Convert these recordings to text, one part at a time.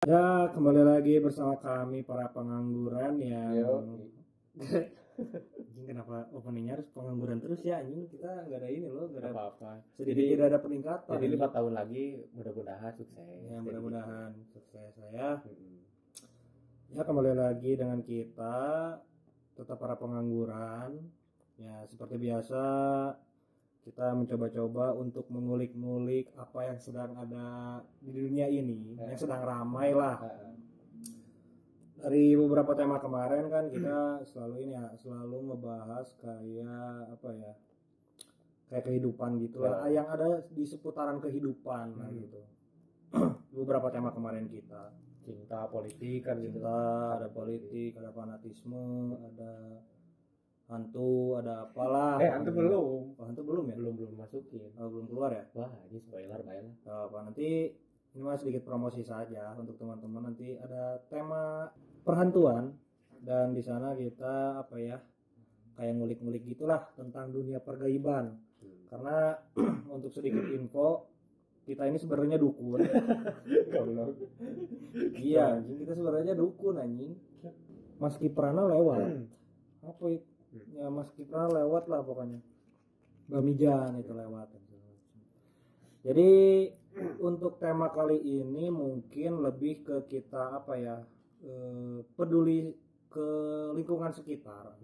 Ya, kembali lagi bersama kami para pengangguran yang anjing kenapa openingnya harus pengangguran terus ya anjing kita nggak ada ini loh nggak ada apa-apa. sedikit Jadi- tidak ada peningkatan Jadi lima tahun lagi mudah-mudahan sukses. ya mudah-mudahan sukses saya Mm-mm. ya kembali lagi dengan kita tetap para pengangguran ya seperti biasa kita mencoba-coba untuk mengulik-ngulik apa yang sedang ada di dunia ini yang sedang ramai lah. Ah, dari beberapa tema kemarin kan kita selalu ini ya selalu ngebahas kayak apa ya kayak kehidupan gitu lah. Yang ada di seputaran kehidupan lah Hmm. gitu. Beberapa tema kemarin kita. Cinta politik kan gitu. kita ada politik ada fanatisme ada hantu ada apalah. Eh, hantu belum. oh, hantu belum ya? Belum belum masukin. Oh, belum keluar ya? Wah, ini spoiler baiklah. Gak apa nanti ini mah sedikit promosi saja untuk teman-teman. Nanti ada tema perhantuan dan di sana kita apa ya kayak ngulik-ngulik gitulah tentang dunia pergaiban. Karena untuk sedikit info kita ini sebenarnya dukun. Iya anjing kita sebenarnya dukun anjing. Mas Kiprana lewat apa itu ya Mas Kiprana lewat lah pokoknya. Bamijan itu lewat jadi untuk tema kali ini mungkin lebih ke kita apa ya eh, peduli ke lingkungan sekitar.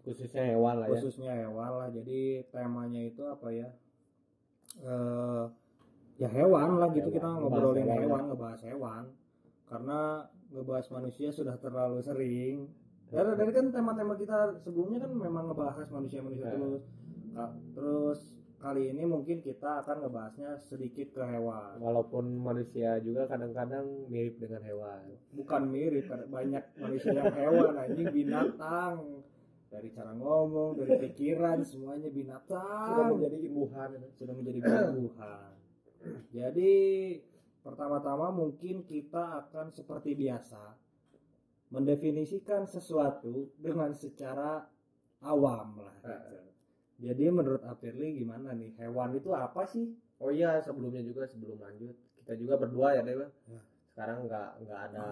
Khususnya hewan lah ya. khususnya hewan lah. Jadi temanya itu apa ya eh ya hewan lah gitu Hewan, kita ngobrolin hewan. hewan, ngebahas hewan. Karena ngebahas manusia sudah terlalu sering dari, dari kan tema-tema kita sebelumnya kan memang ngebahas manusia-manusia Ya. terus. Ka- terus kali ini mungkin kita akan ngebahasnya sedikit ke hewan. Walaupun manusia juga kadang-kadang mirip dengan hewan. bukan mirip karena banyak manusia yang hewan anjing binatang. Dari cara ngomong dari pikiran semuanya binatang. Sudah menjadi imbuhan. sudah menjadi buah jadi pertama-tama mungkin kita akan seperti biasa mendefinisikan sesuatu dengan secara awam lah gitu. jadi menurut Apirli gimana nih hewan itu apa sih Oh iya, sebelumnya juga sebelum lanjut, kita juga berdua ya, Dewa. Ya. Sekarang nggak nggak ada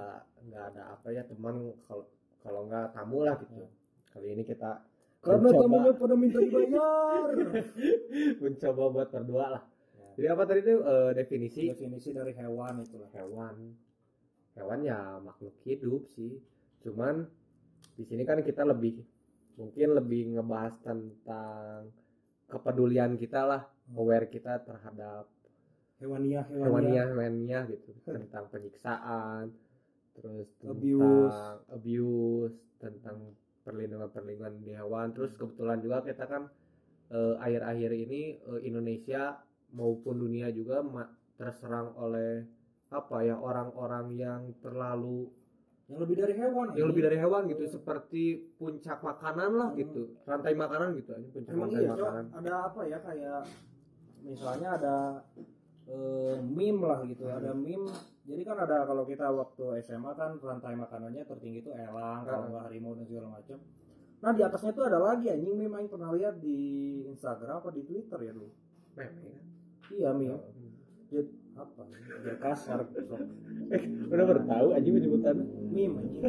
nggak ada apa ya teman kalau kalau nggak tamu lah gitu. Kali ini kita karena Mencoba. tamunya pada minta dibayar mencoba buat berdua lah. Ya. Jadi apa tadi tuh eh, definisi definisi dari hewan itulah hewan? Hewan ya makhluk hidup sih. Cuman di sini kan kita lebih mungkin lebih ngebahas tentang kepedulian kita lah, aware kita terhadap hewaniah hewaniah hewaniah gitu tentang penyiksaan terus tentang Abuse. abuse tentang perlindungan perlindungan di hewan terus kebetulan juga kita kan eh, akhir-akhir ini eh, Indonesia maupun dunia juga ma- terserang oleh apa ya orang-orang yang terlalu yang lebih dari hewan yang lebih dari hewan gitu seperti puncak makanan lah gitu rantai makanan gitu aja puncak Emang rantai iya, makanan ada apa ya kayak misalnya ada eh, meme lah gitu, ada meme. Jadi kan ada kalau kita waktu SMA kan rantai makanannya tertinggi itu elang, kalau Ah. nggak harimau dan segala macam. Nah di atasnya tuh ada lagi anjing meme yang pernah lihat di Instagram apa di Twitter ya dulu. Meme, ya. Iya meme. Jadi apa? Jadi kasar. Eh, udah baru tahu aja penyebutannya Meme anjing.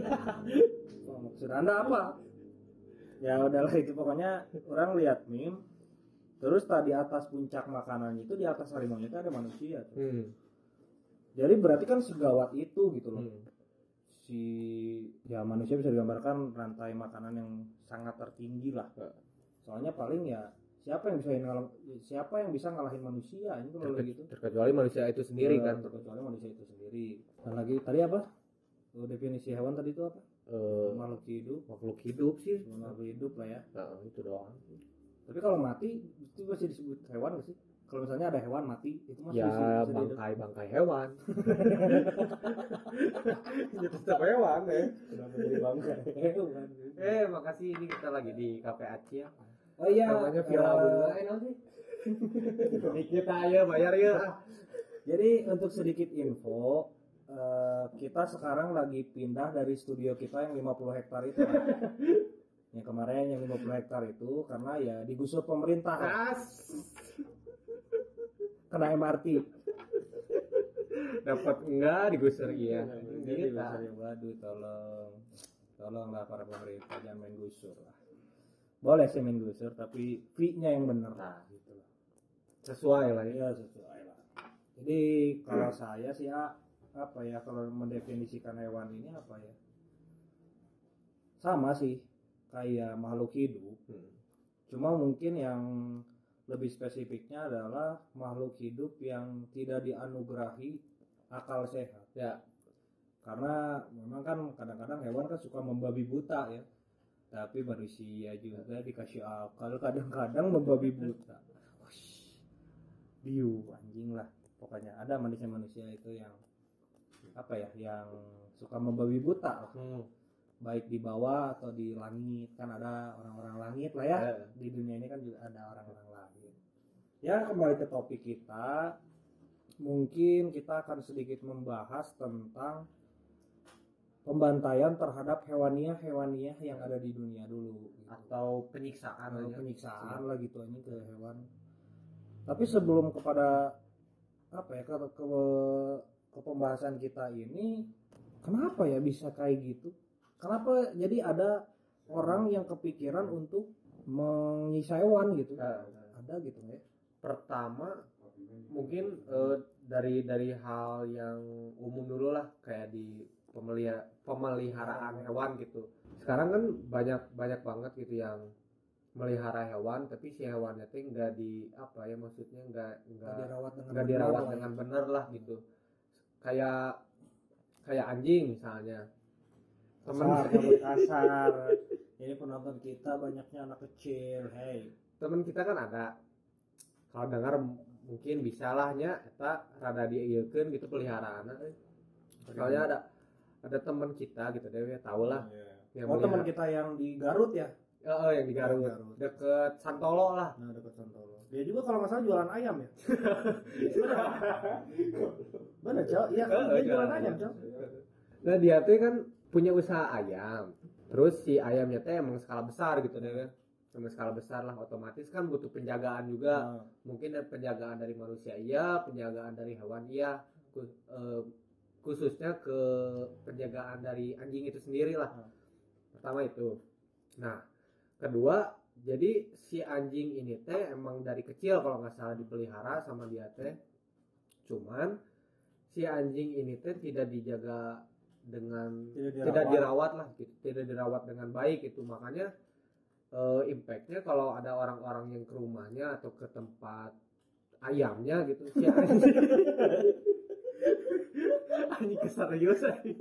Oh, Maksud anda apa? Ya udahlah itu pokoknya orang lihat meme. Terus tadi atas puncak makanannya itu di atas harimau itu ada manusia. tuh. hmm. Jadi berarti kan segawat itu gitu loh. Hmm. Si ya manusia bisa digambarkan rantai makanan yang sangat tertinggi lah. Ya. Soalnya paling ya siapa yang bisa ngalah- siapa yang bisa ngalahin manusia ini kalau Terke- gitu. terkecuali manusia itu sendiri Eh, kan Terkecuali manusia itu sendiri. Dan lagi tadi apa? Definisi hewan tadi itu apa? Eh, Makhluk hidup. makhluk hidup sih Makhluk hidup lah ya. nah, itu doang Tapi kalau mati itu masih disebut hewan gak sih? Kalau misalnya ada hewan mati itu masih ya bisa- bisa dihidup. bangkai bangkai hewan ya tetap hewan ya Kenapa jadi bangga? Hewan. eh makasih ini kita lagi di kafe Aci ya Oh iya, namanya Villa Bunga eh nanti sedikit aja bayar ya. Jadi untuk sedikit info, eh, kita sekarang lagi pindah dari studio kita yang 50 hektar itu. yang kemarin yang 50 hektar itu karena ya digusur pemerintah. As. Kena MRT. dapat enggak digusur iya. Jadi gitu. gusur ya, waduh tolong. Tolonglah para pemerintah jangan main gusur lah boleh sih main gusur tapi fee-nya yang bener. Nah gitu. Lah sesuai lah. Ya sesuai lah. Jadi kalau saya sih ya apa ya kalau mendefinisikan hewan ini apa ya? Sama sih kayak makhluk hidup. Hmm. cuma mungkin yang lebih spesifiknya adalah makhluk hidup yang tidak dianugerahi akal sehat. Ya. Karena memang kan kadang-kadang hewan kan suka membabi buta ya tapi manusia juga dikasih akal kadang-kadang membabi buta. Biu anjing lah. Pokoknya ada manusia-manusia itu yang apa ya yang suka membabi buta. Hmm. baik di bawah atau di langit kan ada orang-orang langit lah ya. Ya. di dunia ini kan juga ada orang-orang langit. Ya kembali ke topik kita mungkin kita akan sedikit membahas tentang pembantaian terhadap hewaniah-hewaniah yang ada di dunia dulu gitu. atau penyiksaan Atau penyiksaan lah gitu ini ke hewan. Tapi sebelum kepada apa ya ke, ke, ke pembahasan kita ini kenapa ya bisa kayak gitu? Kenapa jadi ada orang yang kepikiran untuk menyiksa hewan gitu? Nah, ada gitu ya? Pertama mungkin eh, dari dari hal yang umum dulu lah kayak di pemelihara pemeliharaan hewan gitu. Sekarang kan banyak banyak banget gitu yang melihara hewan tapi si hewannya tuh nggak di apa ya maksudnya nggak nggak Nggak dirawat dengan nggak benar dirawat lah. ya. dengan benar lah gitu. Kayak kayak anjing misalnya. Temen kasar kasar. Ini penonton kita banyaknya anak kecil hey. Temen kita kan ada. Kalau dengar mungkin bisa lahnya kita rada diieukeun gitu peliharaan soalnya ada ada teman kita gitu deh ya tahu lah yang oh teman kita yang di Garut ya? Eh, eh, yang di Garut. Garut. deket Santolo lah. Nah dekat Santolo. Dia juga kalau nggak salah jualan ayam ya. Bener cowok, iya kan dia jualan ayam cowok. nah dia tuh kan punya usaha ayam. Terus si ayamnya teh emang skala besar gitu deh kan emang skala besar lah otomatis kan butuh penjagaan juga. Nah, mungkin ada penjagaan dari manusia iya penjagaan dari hewan iya. Eh, khususnya ke penjagaan dari anjing itu sendiri lah Hmm. pertama itu nah kedua jadi si anjing ini teh emang dari kecil kalau nggak salah dipelihara sama dia teh cuman si anjing ini teh tidak dijaga dengan tidak tidak dirawat. dirawat lah gitu. tidak dirawat dengan baik itu makanya eh, impactnya kalau ada orang-orang yang ke rumahnya atau ke tempat ayamnya gitu si anjing keserius anjing.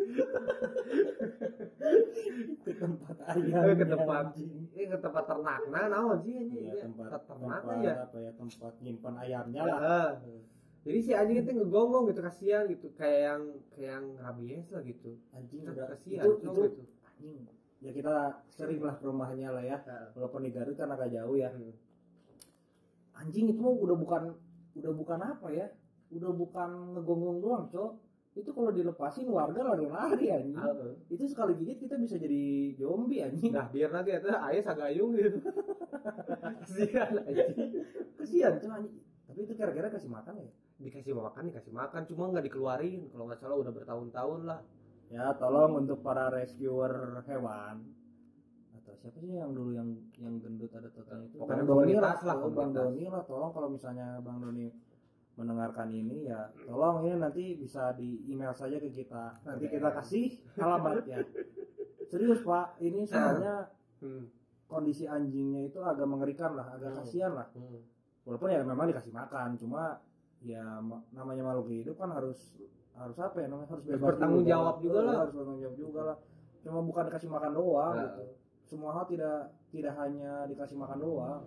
ke tempat Eh, ayam. ke tempat eh, ke tempat ternakna naon sih anjing Iya, Ya, tempat ternak ya apa ya tempat nyimpan ayamnya Ya, lah. eh. jadi si anjing itu ngegonggong gitu kasihan gitu kayak yang kayak yang rabies lah gitu Anjing Kan udah kasihan itu itu gitu. anjing. Ya kita sering lah ke rumahnya lah ya. Walaupun di Garut kan agak jauh ya. Hmm. Anjing itu udah bukan udah bukan apa ya? Udah bukan ngegonggong doang, Cok. Itu kalau dilepasin warga lari-lari anjing. Heeh. Itu sekali gigit kita bisa jadi zombie anjing. Nah, biar nanti itu ayah sagayung gitu. Kasihan anjing. Kesian Cok anjing. Tapi itu kira-kira kasih makan ya? Dikasih makan, dikasih makan, cuma nggak dikeluarin. Kalau nggak salah udah bertahun-tahun lah. Ya, tolong untuk para rescuer hewan atau siapa sih yang dulu yang yang gendut ada total itu Pokoknya Bang Doni lah, oh, Bang. Doni lah tolong kalau misalnya Bang Doni mendengarkan ini ya tolong ini nanti bisa di email saja ke kita nanti kita kasih alamatnya serius Pak ini soalnya Hmm. kondisi anjingnya itu agak mengerikan lah agak Hmm. kasihan lah Hmm. walaupun ya memang dikasih makan cuma ya ma- namanya makhluk hidup kan harus harus apa ya namanya harus bebas bertanggung dulu, jawab juga lah. harus bertanggung jawab juga lah cuma bukan dikasih makan doang Nah. gitu semua hal tidak tidak hanya dikasih makan doang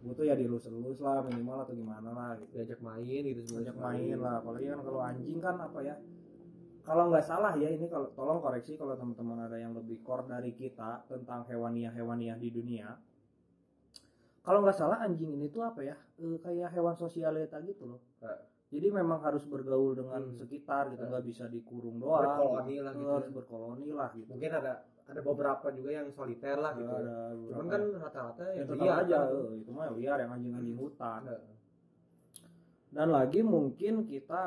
butuh ya dilus-elus lah minimal atau gimana lah gitu Diajak main gitu ajak main lah apalagi kan kalau anjing kan apa ya kalau nggak salah ya ini kalau tolong koreksi kalau teman-teman ada yang lebih core dari kita tentang hewaniah hewaniah di dunia kalau nggak salah anjing ini tuh apa ya eh, kayak hewan sosialita gitu loh Eh. jadi memang harus bergaul dengan Hmm. sekitar gitu Eh. nggak bisa dikurung doang Berkoloni lah gitu harus ya. berkoloni lah gitu Mungkin ada ada beberapa juga yang soliter lah gitu. ada Cuman beberapa kan rata-rata ya ya tetap liar aja kan. eh, itu mah liar yang anjing-anjing hutan Eh. dan lagi mungkin kita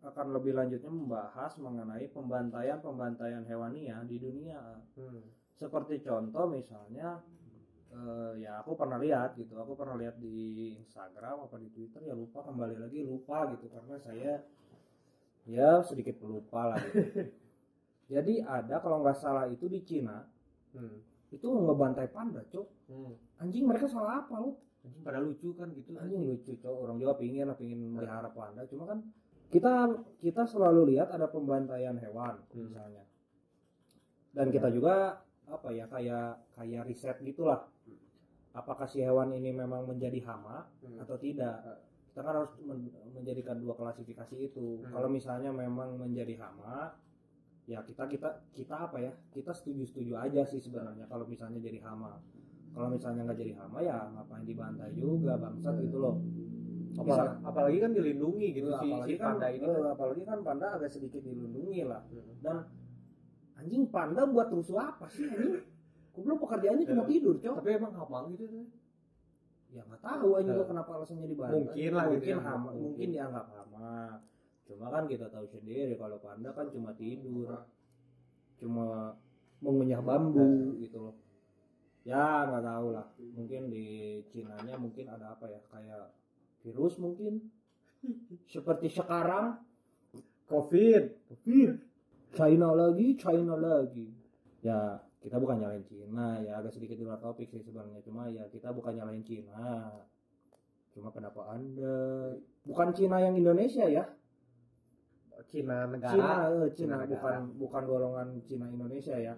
akan lebih lanjutnya membahas mengenai pembantaian-pembantaian hewania di dunia. Hmm. Seperti contoh misalnya eh, ya aku pernah lihat gitu, aku pernah lihat di Instagram apa di Twitter ya lupa kembali lagi lupa gitu karena saya ya sedikit pelupa lah gitu. Jadi ada kalau nggak salah itu di Cina Hmm. itu ngebantai panda, cok. Hmm. Anjing mereka salah apa lu? Anjing pada lucu kan gitu anjing lucu cowok orang Jawa pingin lah pingin melihara panda cuma kan kita kita selalu lihat ada pembantaian hewan Hmm. misalnya dan kita juga apa ya kayak kayak riset gitulah apakah si hewan ini memang menjadi hama Hmm. atau tidak kita kan harus men- menjadikan dua klasifikasi itu Hmm. kalau misalnya memang menjadi hama ya kita kita kita apa ya kita setuju setuju aja sih sebenarnya kalau misalnya jadi hama kalau misalnya nggak jadi hama ya ngapain dibantai juga bangsat gitu loh Apalagi, Misal- apalagi kan dilindungi gitu Eh, si, apalagi si kan panda ini kan. apalagi kan panda agak sedikit dilindungi lah Hmm. dan anjing panda buat rusuh apa sih anjing Goblok pekerjaannya cuma Ya. tidur cok Tapi emang hamang gitu tuh. ya nggak tahu aja Eh. gua kenapa alasannya dibantai Mungkin lah gitu mungkin ya. hama Mungkin. mungkin dianggap hama cuma kan kita tahu sendiri kalau panda kan cuma tidur cuma mengunyah bambu gitu loh. Ya nggak tahu lah. Mungkin di Cinanya mungkin ada apa ya? Kayak virus mungkin. Seperti sekarang Covid. Covid. China lagi China lagi. Ya kita bukan nyalain Cina ya. Agak sedikit di luar topik sih sebenarnya. Cuma ya kita bukan nyalain Cina. Cuma kenapa anda. Bukan Cina yang Indonesia ya Cina negara. Cina eh, Cina Cina negara. bukan bukan golongan Cina Indonesia ya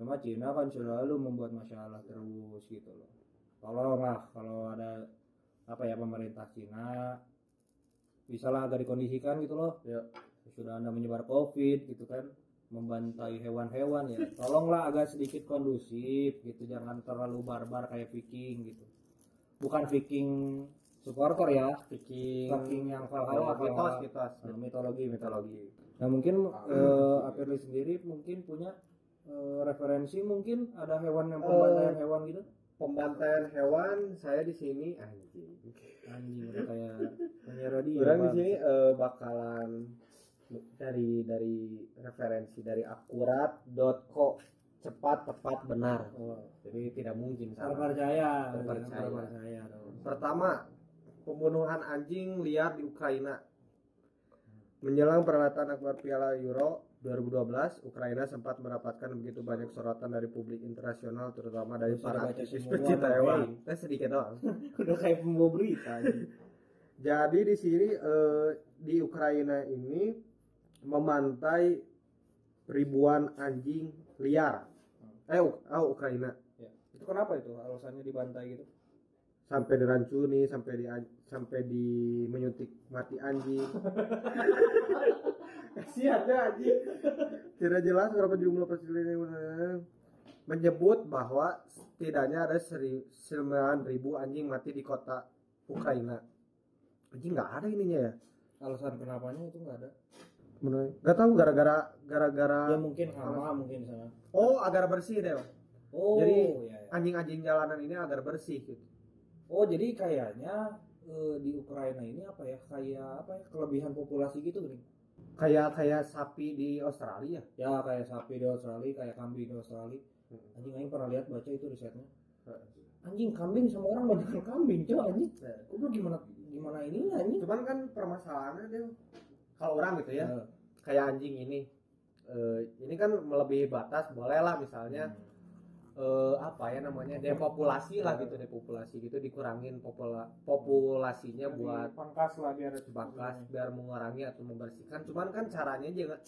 cuma Cina kan selalu membuat masalah terus gitu loh tolonglah kalau ada apa ya pemerintah Cina bisalah agak dikondisikan gitu loh Ya. sudah anda menyebar covid gitu kan membantai hewan-hewan ya tolonglah agak sedikit kondusif gitu jangan terlalu barbar kayak Viking gitu bukan Viking supporter ya Viking. Viking yang Oh, Valhalla mitos, mitos. Nah, mitologi mitologi nah mungkin eh Apirli sendiri mungkin punya eh, referensi mungkin ada hewan yang pembantaian hewan gitu Pembantaian hewan saya di sini anjing. anjing udah kayak penyiar radio Orang di Bang. sini eh, bakalan dari dari referensi dari akurat.co cepat tepat benar. Oh, Jadi tidak mungkin salah. terpercaya Terpercaya. terpercaya. Pertama, pembunuhan anjing liar di Ukraina. Menjelang peralatan akbar Piala Euro 2012, Ukraina sempat mendapatkan begitu banyak sorotan dari publik internasional, terutama dari para aktivis pecinta hewan. Eh, sedikit doang. udah kayak pembawa berita. Jadi di sini eh, di Ukraina ini memantai ribuan anjing liar. Eh, oh, Ukraina Ya. Itu kenapa itu alasannya dibantai gitu? Sampai dirancuni, sampai di sampai di menyuntik mati anjing. Kasihan ya anjing. Tidak jelas berapa jumlah persilihan yang menyebut bahwa setidaknya ada seri- 9.000 anjing mati di kota Ukraina. Anjing nggak ada ininya ya? Alasan kenapanya itu nggak ada. Bener. Gak tahu gara-gara gara-gara Ya mungkin hama mungkin sana. oh agar bersih deh. Oh, Jadi, ya, ya. Anjing-anjing jalanan ini agar bersih gitu. Oh, jadi kayaknya eh, di Ukraina ini apa ya? Kayak apa ya? Kelebihan populasi gitu nih. Kayak kayak sapi di Australia. Ya kayak sapi di Australia, kayak kambing di Australia. Hmm. Anjing aing pernah lihat baca itu risetnya. Anjing kambing sama orang banyak kambing, coba anjing. Gue gimana gimana ini anjing? Cuman kan permasalahannya dia kalau orang gitu ya, Eh, kayak anjing ini. eh, ini kan melebihi batas, boleh lah misalnya eh, apa ya namanya depopulasi lah gitu depopulasi gitu dikurangin popula populasinya buat pangkas lah biar bakas biar mengurangi atau membersihkan. Cuman kan caranya jangan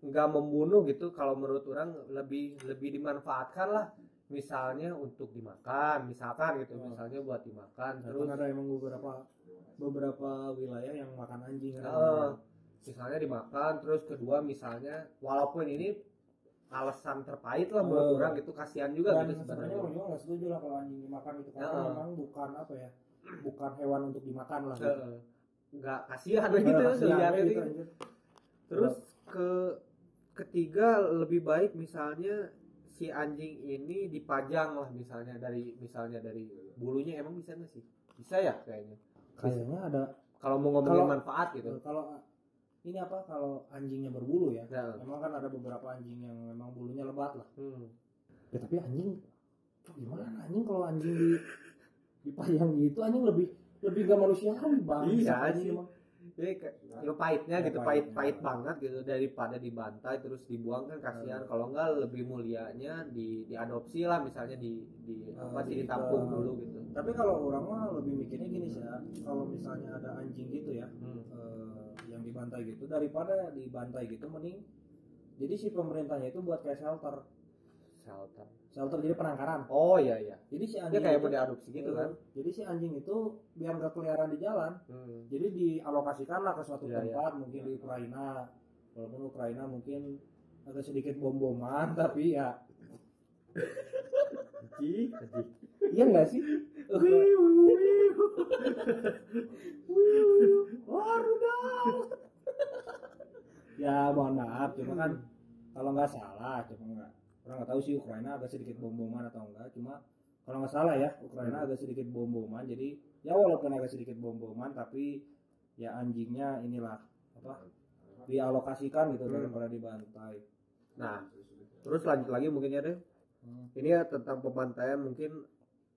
nggak membunuh gitu. Kalau menurut orang lebih lebih dimanfaatkan lah. Misalnya untuk dimakan misalkan gitu. Hmm. misalnya buat dimakan Terus terus ada emang beberapa beberapa wilayah yang makan anjing. eh, misalnya dimakan terus kedua misalnya walaupun ini alasan terpahit lah menurut Oh. orang gitu kasihan juga Dan gitu sebenarnya orang juga nggak setuju lah kalau anjing dimakan itu karena Ya. memang bukan apa ya, bukan hewan untuk dimakan lah. Gitu. Nggak kasihan gitu kasihan gitu, gitu. Terus ke ketiga lebih baik misalnya si anjing ini dipajang lah misalnya dari misalnya dari bulunya emang bisa nggak sih? Bisa ya kayaknya. Kayaknya ada Kalau mau ngomongin Kalau- manfaat gitu. kalau ini apa kalau anjingnya berbulu ya Nah, memang kan ada beberapa anjing yang memang bulunya lebat lah hmm. ya tapi anjing gimana anjing kalau anjing di dipajang gitu anjing lebih lebih gak manusiawi bang Iya, Anjing emang. Jadi ya pahitnya Ya, gitu, pahitnya. pahit-pahit banget gitu daripada dibantai terus dibuang kan kasihan. Kalau enggak lebih mulianya di diadopsi lah misalnya di di Oh, apa sih di- ditampung dulu gitu. tapi kalau orang mah lebih mikirnya gini sih ya kalau misalnya ada anjing gitu ya Hmm. eh, dibantai gitu daripada dibantai gitu mending jadi si pemerintahnya itu buat kayak shelter Shelter. shelter jadi penangkaran Oh iya iya. jadi si Dia anjing kayak itu, mau diadopsi gitu kan. jadi si anjing itu biar nggak keliaran di jalan Hmm. jadi dialokasikan lah ke suatu iya. tempat mungkin di Ukraina walaupun Ukraina mungkin agak sedikit bom-boman tapi ya iya nggak sih ya mohon maaf cuma kan kalau nggak salah cuma nggak orang nggak tahu sih Ukraina agak sedikit bom-boman atau enggak cuma kalau nggak salah ya Ukraina agak sedikit bom-boman jadi ya walaupun agak sedikit bom-boman tapi ya anjingnya inilah apa dialokasikan gitu Hmm. daripada dibantai Nah, terus lanjut lagi mungkin ya deh. Hmm. Ini ya tentang pembantaian mungkin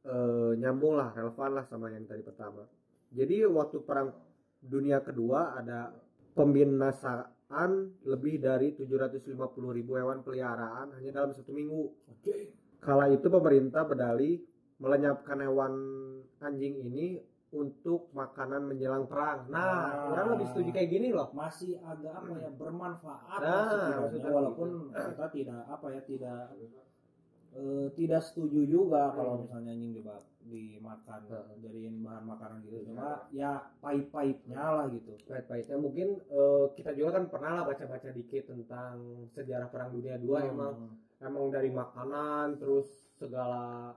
eh, nyambung lah, relevan lah sama yang tadi pertama. Jadi waktu perang dunia kedua ada pembinasaan lebih dari 750 ribu hewan peliharaan hanya dalam satu minggu. Kala itu pemerintah berdalih melenyapkan hewan anjing ini untuk makanan menjelang perang. Nah, Ah. orang lebih setuju kayak gini loh. masih agak apa ya bermanfaat Nah, maksudnya walaupun kita tidak apa ya tidak eh, tidak setuju juga kalau misalnya anjing diba- dimakan Hmm. jadiin bahan makanan gitu. Cuma ya pahit-pahitnya lah gitu. Pahit-pahitnya. Mungkin eh, kita juga kan pernah lah baca-baca dikit tentang sejarah perang dunia dua Hmm. emang. Emang dari makanan terus segala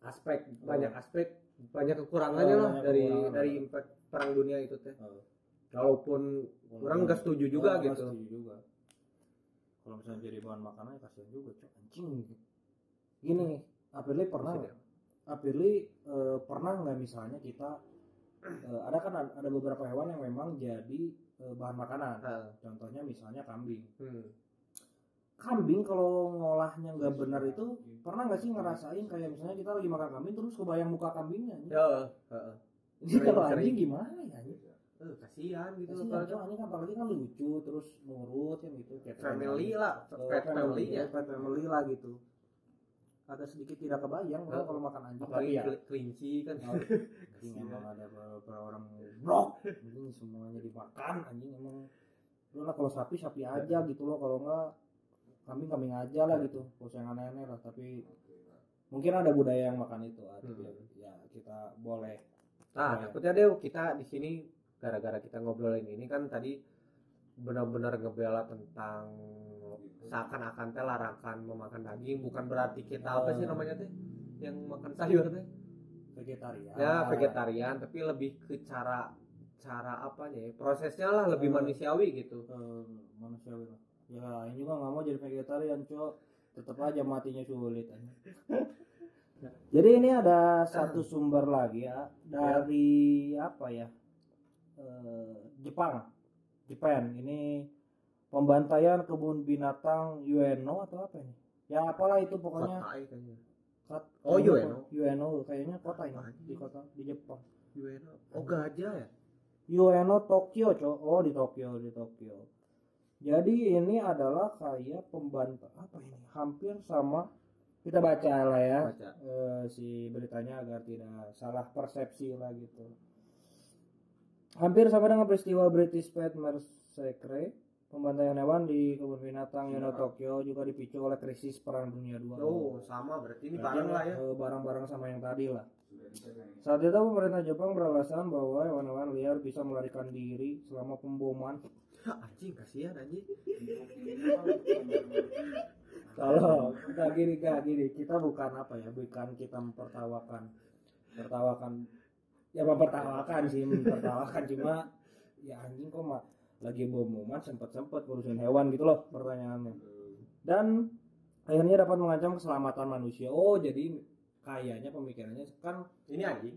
aspek banyak aspek banyak kekurangannya Oh, lah banyak dari kekurangan. dari impact perang dunia itu teh. Oh. walaupun orang nggak setuju juga Oh, gitu. setuju juga. Kalau misalnya jadi bahan makanan ya kasihan juga cok anjing gini Apirli pernah? Apirli eh, pernah nggak misalnya kita eh, ada kan ada beberapa hewan yang memang jadi eh, bahan makanan. Contohnya misalnya kambing. Hmm. kambing kalau ngolahnya nggak benar itu pernah nggak sih ngerasain kayak misalnya kita lagi makan kambing terus kebayang muka kambingnya ya heeh. ini kalau anjing gimana ya? Eh, kasihan gitu Kasihan, Cok, anjing kan apalagi kan lucu terus nurut kan gitu. Kayak family lah Eh, pet family ya pet family lah gitu agak sedikit tidak kebayang Eh, kalau makan anjing apalagi ya. keli- kelinci kan. Anjing emang ada beberapa orang blok. Anjing semuanya dimakan anjing emang. Lu lah kalau sapi sapi aja gitu loh kalau enggak kambing kambing aja lah gitu. Kalau yang aneh-aneh lah tapi mungkin ada budaya yang makan itu ah, tapi Hmm. ya kita boleh. Nah, Boleh. takutnya deh kita di sini gara-gara kita ngobrolin ini kan tadi benar-benar ngebela tentang seakan-akan teh larangan memakan daging bukan berarti kita apa sih namanya teh? Yang makan sayur teh? Vegetarian. Ya vegetarian tapi lebih ke cara cara apanya ya? Prosesnya lah lebih manusiawi gitu. Eh, manusiawi lah. Ya ini juga nggak mau jadi vegetarian cok. Tetap aja matinya sulit jadi ini ada satu sumber lagi ya dari apa ya? Eh, Jepang. Jepang ini pembantaian kebun binatang UNO atau apa ini? Ya apalah itu pokoknya. Kayaknya. Kat- Oh, UNO. UNO kayaknya kota ini di kota di Jepang. UNO oh gajah ya? UNO Tokyo cok. Oh di Tokyo di Tokyo. Jadi ini adalah kayak pembantah apa ini? Hampir sama. Kita baca lah ya baca. eh, si beritanya agar tidak salah persepsi lah gitu. Hampir sama dengan peristiwa British Pet Massacre pembantaian hewan di kebun binatang Yono Tokyo juga dipicu oleh krisis perang dunia II oh sama berarti. Ini bareng lah ya. Eh, barang-barang sama yang tadi lah. Saat itu pemerintah Jepang beralasan bahwa hewan-hewan liar bisa melarikan diri selama pemboman. Anjing kasihan anjing. Kalau nggak gini nggak gini. Kita bukan apa ya bukan kita mempertawakan tertawakan ya mempertawakan sih mempertawakan. Cuma ya anjing kok mah lagi bomoman sempet sempet ngurusin hewan gitu loh pertanyaannya dan akhirnya dapat mengancam keselamatan manusia oh jadi kayaknya pemikirannya kan ini anjing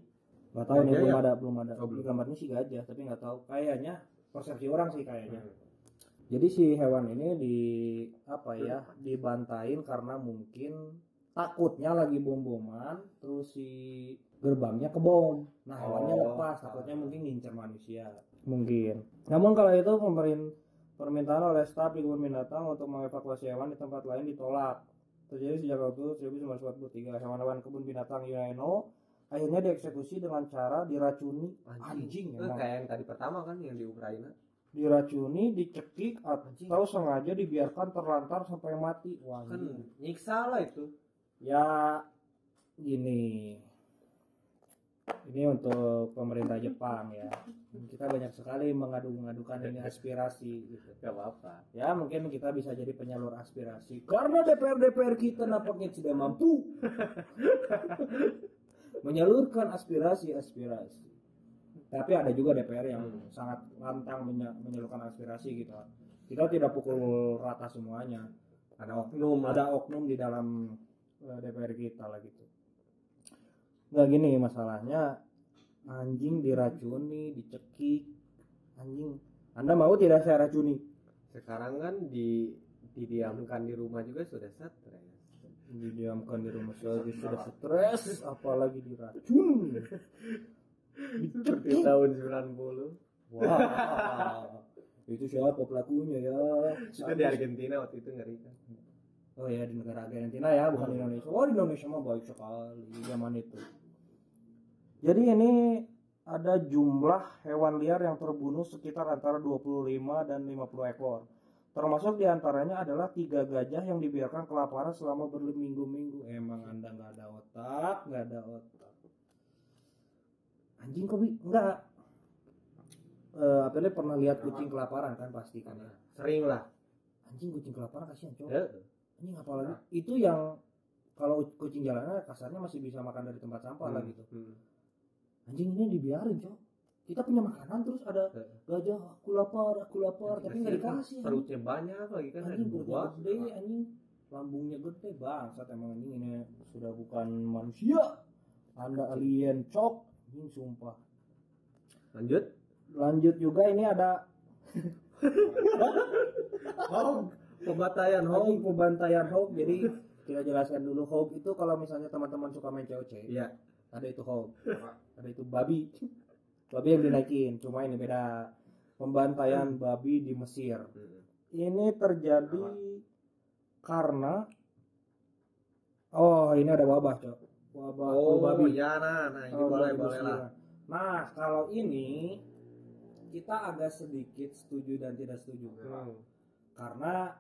nggak tahu nih belum ya? ada belum ada Oh, belum. gambarnya sih gajah tapi nggak tahu kayaknya persepsi orang sih kayaknya Hmm. jadi si hewan ini di apa ya dibantain karena mungkin takutnya lagi bom-boman terus si gerbangnya kebom nah hewannya Oh. lepas takutnya mungkin ngincer manusia mungkin namun kalau itu pemerin permintaan oleh staf di kebun binatang untuk mengevakuasi hewan di tempat lain ditolak terjadi sejak waktu 1943 hewan-hewan kebun binatang Ueno akhirnya dieksekusi dengan cara diracuni anjing, Eh, emang. kayak yang tadi pertama kan yang di Ukraina diracuni, dicekik atau sengaja dibiarkan terlantar sampai mati. Wah, kan anjing. nyiksa lah itu ya gini. Ini untuk pemerintah Jepang ya. Kita banyak sekali mengadu-ngadukan ini aspirasi gitu. gak apa-apa Ya mungkin kita bisa jadi penyalur aspirasi karena DPR DPR kita nampaknya tidak mampu menyalurkan aspirasi aspirasi. Tapi ada juga DPR yang Hmm. sangat lantang menya- menyalurkan aspirasi gitu. Kita tidak pukul rata semuanya. ada oknum ada Ada oknum di dalam eh, DPR kita lah gitu. Nggak gini masalahnya anjing diracuni, dicekik, anjing. Anda mau tidak saya racuni? sekarang kan di didiamkan di rumah juga sudah stres. Didiamkan di rumah saja sudah stres apalagi diracun seperti tahun 90 wah itu siapa pelakunya ya? Itu di Argentina waktu itu ngeri kan? Oh ya di negara Argentina ya bukan di Indonesia. Oh di Indonesia mah baik sekali zaman itu jadi ini ada jumlah hewan liar yang terbunuh sekitar antara 25 dan 50 ekor. Termasuk di antaranya adalah tiga gajah yang dibiarkan kelaparan selama berminggu-minggu. Emang anda nggak ada otak nggak ada otak. Anjing enggak eh apa pernah lihat kucing kelaparan kan? Pasti kan ya? Sering lah. Anjing kucing kelaparan kasihan cowok. Ya anjing apalagi? Itu yang kalau kucing jalanan kasarnya masih bisa makan dari tempat sampah lah gitu. Hmm. Anjing ini dibiarin cowok kita punya makanan terus ada Heeh. gajah aku lapar aku lapar tapi nggak dikasih anjing. perutnya banyak lagi kan anjing perutnya gede anjing. Lambungnya gede bangsat emang anjing ini sudah bukan manusia. Anda alien cok. Anjing sumpah. Lanjut. Lanjut juga ini ada pembatayan anjing home pembantaian hoax jadi kita jelaskan dulu hoax itu kalau misalnya teman-teman suka main COC iya ada itu hoax ada itu babi. Babi yang dinaikin cuma ini beda. Pembantaian babi di Mesir. Hmm. ini terjadi karena oh ini ada wabah cok. Wabah oh babi. ya nah nah ini Tahun boleh 2009. boleh lah. Nah kalau ini kita agak sedikit setuju dan tidak setuju Hmm. karena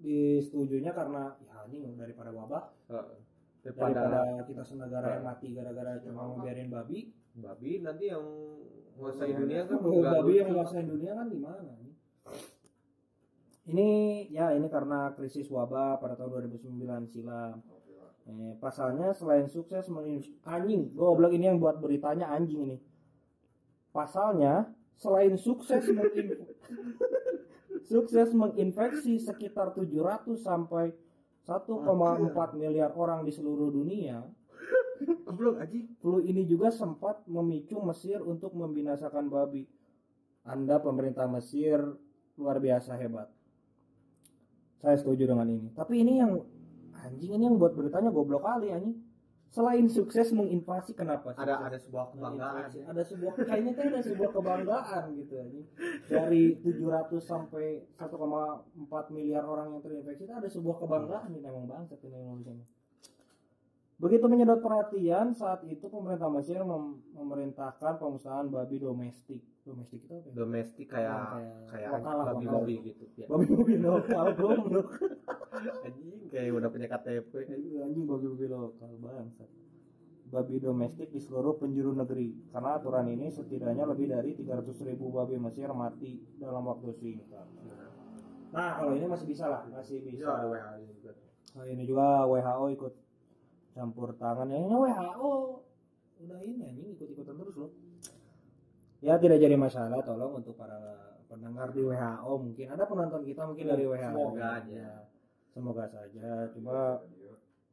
disetujunya karena ya ini daripada wabah. Daripada daripada kita senegara yang mati gara-gara cuma ngebiarin babi babi nanti yang menguasai dunia kan Oh, babi yang menguasai dunia kan gimana nih? Ini ya ini karena krisis wabah pada tahun 2009 silam. Eh, pasalnya selain sukses anjing, goblok ini yang buat beritanya anjing ini. Pasalnya selain sukses sukses menginfeksi sekitar 700 sampai 1,4 miliar orang di seluruh dunia, goblok aji Flu ini juga sempat memicu Mesir untuk membinasakan babi. Anda pemerintah Mesir luar biasa hebat. Saya setuju dengan ini. Tapi ini yang anjing ini yang buat beritanya goblok kali anjing. Selain sukses menginvasi kenapa? ada sukses ada sebuah kebanggaan ya. Ada sebuah kayaknya tuh ada sebuah kebanggaan gitu anjing. Dari 700 sampai 1,4 miliar orang yang terinfeksi itu ada sebuah kebanggaan ini memang bangsat ini nulisannya. Begitu menyedot perhatian, saat itu pemerintah Mesir mem- memerintahkan pemusnahan babi domestik. Domestik itu apa? ya? domestik kayak Kayak kayak lokal lah, babi babi gitu ya. Babi-babi lokal goblok. anjing kayak udah punya KTP Anjing babi-babi lokal bangsat. Babi domestik di seluruh penjuru negeri. Karena aturan ini setidaknya lebih dari 300 ribu babi Mesir mati dalam waktu singkat. Nah kalau ini masih bisa lah, masih bisa. bisa ada WHO juga Nah, ini juga WHO ikut campur tangan ya ini WHO udah ini anjing ikut-ikutan terus loh ya tidak jadi masalah tolong untuk para pendengar di WHO mungkin. Ada penonton kita mungkin dari WHO Semoga aja. Ya, semoga saja. Cuma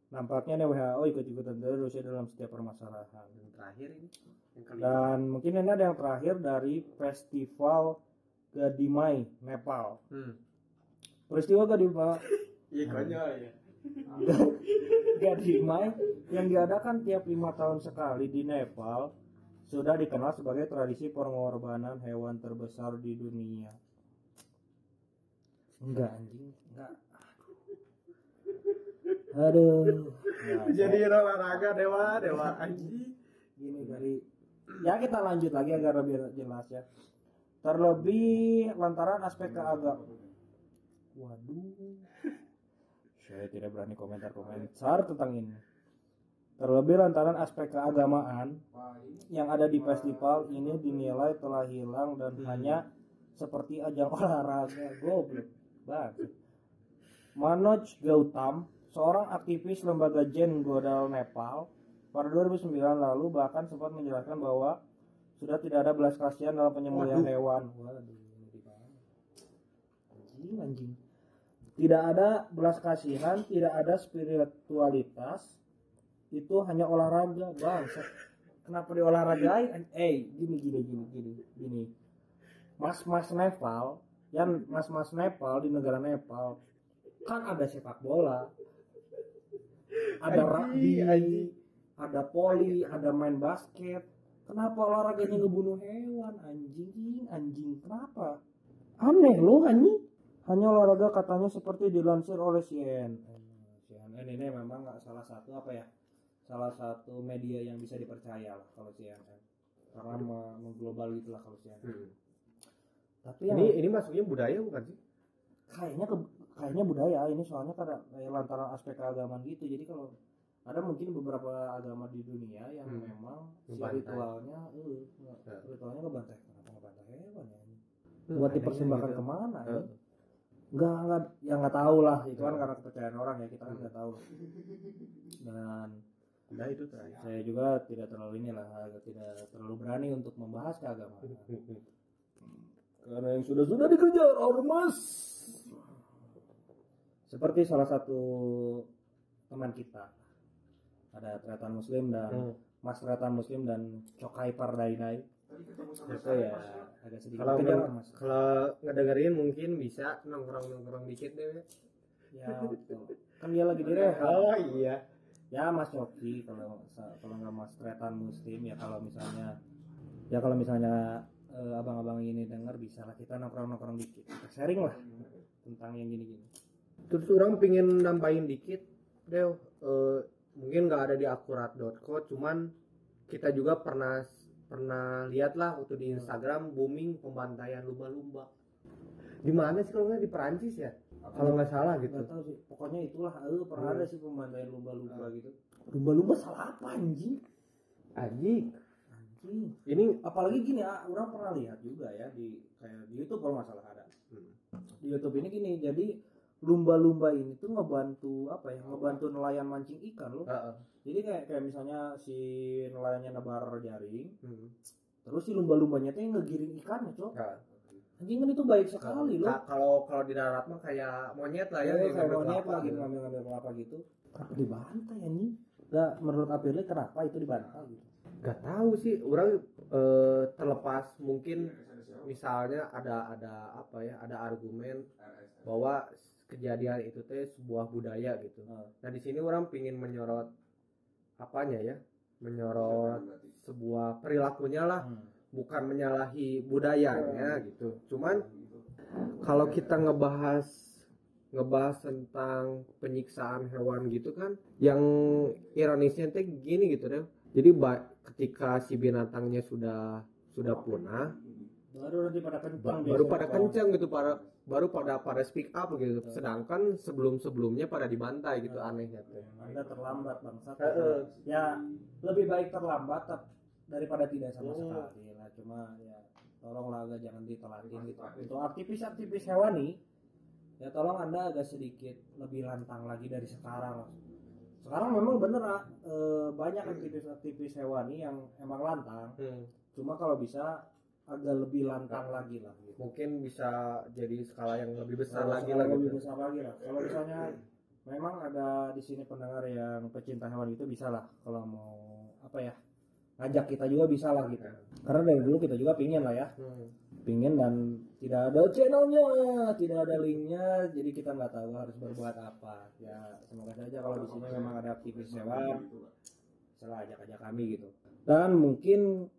nampaknya nih WHO ikut-ikutan terus ya dalam setiap permasalahan. Yang terakhir ini? Yang kelima? Dan mungkin ini ada yang terakhir dari festival Gadimai Nepal. Hmm. peristiwa Gadimai Iya konyol ya. Gadimai yang diadakan tiap lima tahun sekali di Nepal sudah dikenal sebagai tradisi pengorbanan hewan terbesar di dunia. Enggak anjing, enggak. Aduh. Nah, Jadi olahraga dewa dewa anjing. gini dari ya kita lanjut lagi agar lebih jelas ya. Terlebih lantaran aspek keagam. Waduh. Saya tidak berani komentar-komentar tentang ini. Terlebih lantaran aspek keagamaan yang ada di festival ini dinilai telah hilang dan hanya seperti ajang olahraga goblok banget. Manoj Gautam, seorang aktivis lembaga Jen Godal Nepal, pada 2009 lalu bahkan sempat menjelaskan bahwa sudah tidak ada belas kasihan dalam penyembelihan hewan. Waduh, ngeri banget. Anjing, anjing. Tidak ada belas kasihan, tidak ada spiritualitas, itu hanya olahraga, bangsa. Kenapa di olahragain? Eh, gini gini gini gini gini. Mas-mas Nepal, yang mas-mas Nepal di negara Nepal kan ada sepak bola, ada rugby, ada poli, ada main basket. Kenapa olahraganya ngebunuh hewan? Anjing, anjing. Kenapa? Aneh loh anjing. Hanya olahraga katanya seperti dilansir oleh CNN. CNN ini memang nggak salah satu apa ya? Salah satu media yang bisa dipercaya lah kalau CNN. Karena me- mengglobal gitu lah kalau CNN. Hmm. Tapi yang Ini ini masuknya budaya bukan sih? kayaknya ke, kayaknya budaya ini soalnya karena kayak lantaran aspek keagamaan gitu jadi kalau ada mungkin beberapa agama di dunia yang Hmm. memang si ritualnya eh Ya. ritualnya ngebantai kenapa ngebantai hewan ya? Hmm, buat dipersembahkan gitu. ke mana Eh. ya? nggak nggak ya nggak tahu lah itu kan Hmm. karena kepercayaan orang ya kita kan Hmm. nggak tahu dan Nah itu terakhir. saya juga tidak terlalu inilah agak tidak terlalu berani untuk membahas keagamaan karena yang sudah sudah dikejar ormas seperti salah satu teman kita ada tretan muslim dan Hmm. mas tretan muslim dan cokai pardainai itu ya agak sedikit Kalau kejar ormas kalau ngedengerin mungkin bisa nongkrong nongkrong dikit deh. ya betul. kan dia lagi di rehab Oh iya. Ya mas coki kalau kalau nggak mas tretan muslim ya kalau misalnya ya kalau misalnya eh, abang-abang ini dengar bisa lah kita nongkrong nongkrong dikit kita sharing lah tentang yang gini-gini Terus orang pingin nambahin dikit, Dew. Eh, mungkin nggak ada di akurat.co, cuman kita juga pernah pernah lihat lah waktu di Instagram booming pembantaian lumba-lumba. Di mana sih kalau nggak di Perancis ya? Kalau nggak salah gitu. nggak tahu sih. Pokoknya itulah eh pernah ada sih pembantaian lumba-lumba gitu. Lumba-lumba salah apa anjing? Anjing. anjing. Ini apalagi gini ah, orang pernah lihat juga ya di kayak di YouTube kalau masalah ada. Hmm. di YouTube ini gini jadi lumba-lumba ini tuh ngebantu apa ya? Ngebantu nelayan mancing ikan loh. Jadi kayak kayak misalnya si nelayannya nebar jaring Hmm. terus si lumba-lumbanya tuh yang ngegiring ikannya cok. Nah, anjing kan itu baik sekali loh ka- kalau kalau di darat mah kayak monyet lah ya, ya, kayak monyet lagi gitu. ngambil ngambil kelapa gitu kenapa dibantai nih Gak menurut Apirli kenapa itu dibantai gitu Gak tahu sih, orang eh, terlepas mungkin misalnya ada ada apa ya, ada argumen bahwa kejadian itu teh sebuah budaya gitu. Hmm. Nah di sini orang pingin menyorot apanya ya, menyorot sebuah perilakunya lah, Hmm. Bukan menyalahi budayanya gitu. Cuman kalau kita ngebahas ngebahas tentang penyiksaan hewan gitu kan yang ironisnya teh gini gitu deh jadi ketika si binatangnya sudah sudah punah baru nanti pada kencang ba- baru pada kencang gitu para baru pada pada speak up gitu. Sedangkan sebelum sebelumnya pada dibantai gitu anehnya tuh anda terlambat bangsa ya lebih baik terlambat daripada tidak sama Hmm. sekali lah cuma ya tolonglah agak jangan ditelatin gitu untuk aktivis-aktivis hewani ya tolong anda agak sedikit lebih lantang lagi dari sekarang sekarang memang bener ah, eh, banyak aktivis-aktivis hewani yang emang lantang Hmm. cuma kalau bisa agak lebih lantang lagi lah gitu. mungkin bisa jadi skala yang lebih besar Kalau lagi lah lebih gitu besar lagi lah kalau misalnya memang ada di sini pendengar yang pecinta hewan itu bisa lah kalau mau apa ya ngajak kita juga bisa lah gitu. Karena dari dulu kita juga pingin lah ya. Pingin dan tidak ada channelnya tidak ada linknya jadi kita nggak tahu harus berbuat apa. Ya semoga saja kalau di sini memang ada aktivis hewan salah ajak-ajak kami gitu. Dan mungkin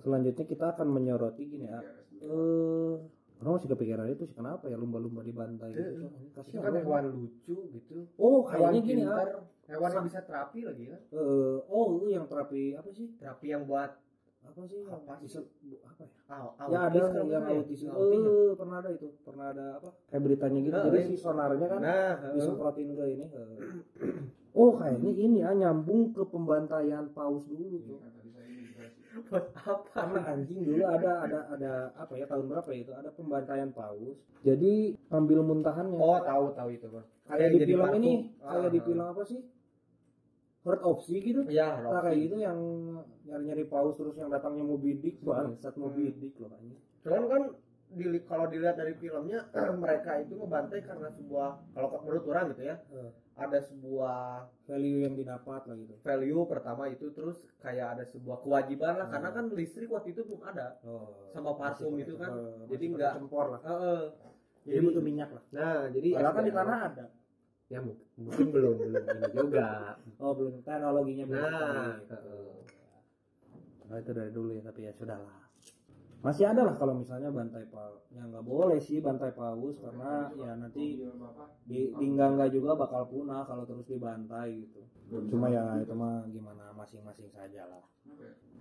selanjutnya kita akan menyoroti gini ya. Eh orang masih kepikiran itu sih kenapa ya lumba-lumba dibantai gitu? Itu kasihan kan orang. hewan lucu gitu. Oh kayaknya gini ah. Hewan yang bisa terapi lagi kan Eh, oh itu yang terapi apa sih? Terapi yang buat apa sih yang Apa sih? bisa apa ya? Au, ya ada yang ya? autis itu. Ya? Eh, pernah ada itu. Pernah ada apa? Kayak beritanya gitu. Nah, jadi si sonarnya kan nah disemprotin ke ini ke oh kayaknya ini ya nyambung ke pembantaian paus dulu tuh buat apa? Karena anjing dulu ada ada ada apa ya tahun berapa ya itu? Ada pembantaian paus. Jadi ambil muntahannya. Oh tahu tahu itu bang kayak di jadi film ini Ah, kayak di ah. film apa sih Herd Sea gitu? Ya nah kayak gitu yang nyari-nyari paus terus yang datangnya Moby Dick bangsat Moby Dick loh kayaknya cuman kan dili- kalau dilihat dari filmnya mereka itu ngebantai karena sebuah kalau menurut orang gitu ya Eh. ada sebuah value yang didapat lah gitu. value pertama itu terus kayak ada sebuah kewajiban lah Hmm. karena kan listrik waktu itu belum ada. Oh, sama parfum itu kan. eh, jadi enggak lah. Heeh. jadi butuh minyak lah. Nah jadi padahal kan di tanah ada ya mungkin, belum belum ini juga. Oh belum teknologinya belum nah. Nah, itu dari dulu ya tapi ya sudahlah masih ada lah kalau misalnya bantai paus ya nggak boleh sih bantai paus karena ya nanti di Dinggangga juga bakal punah kalau terus dibantai gitu. Cuma ya itu mah gimana masing-masing saja lah.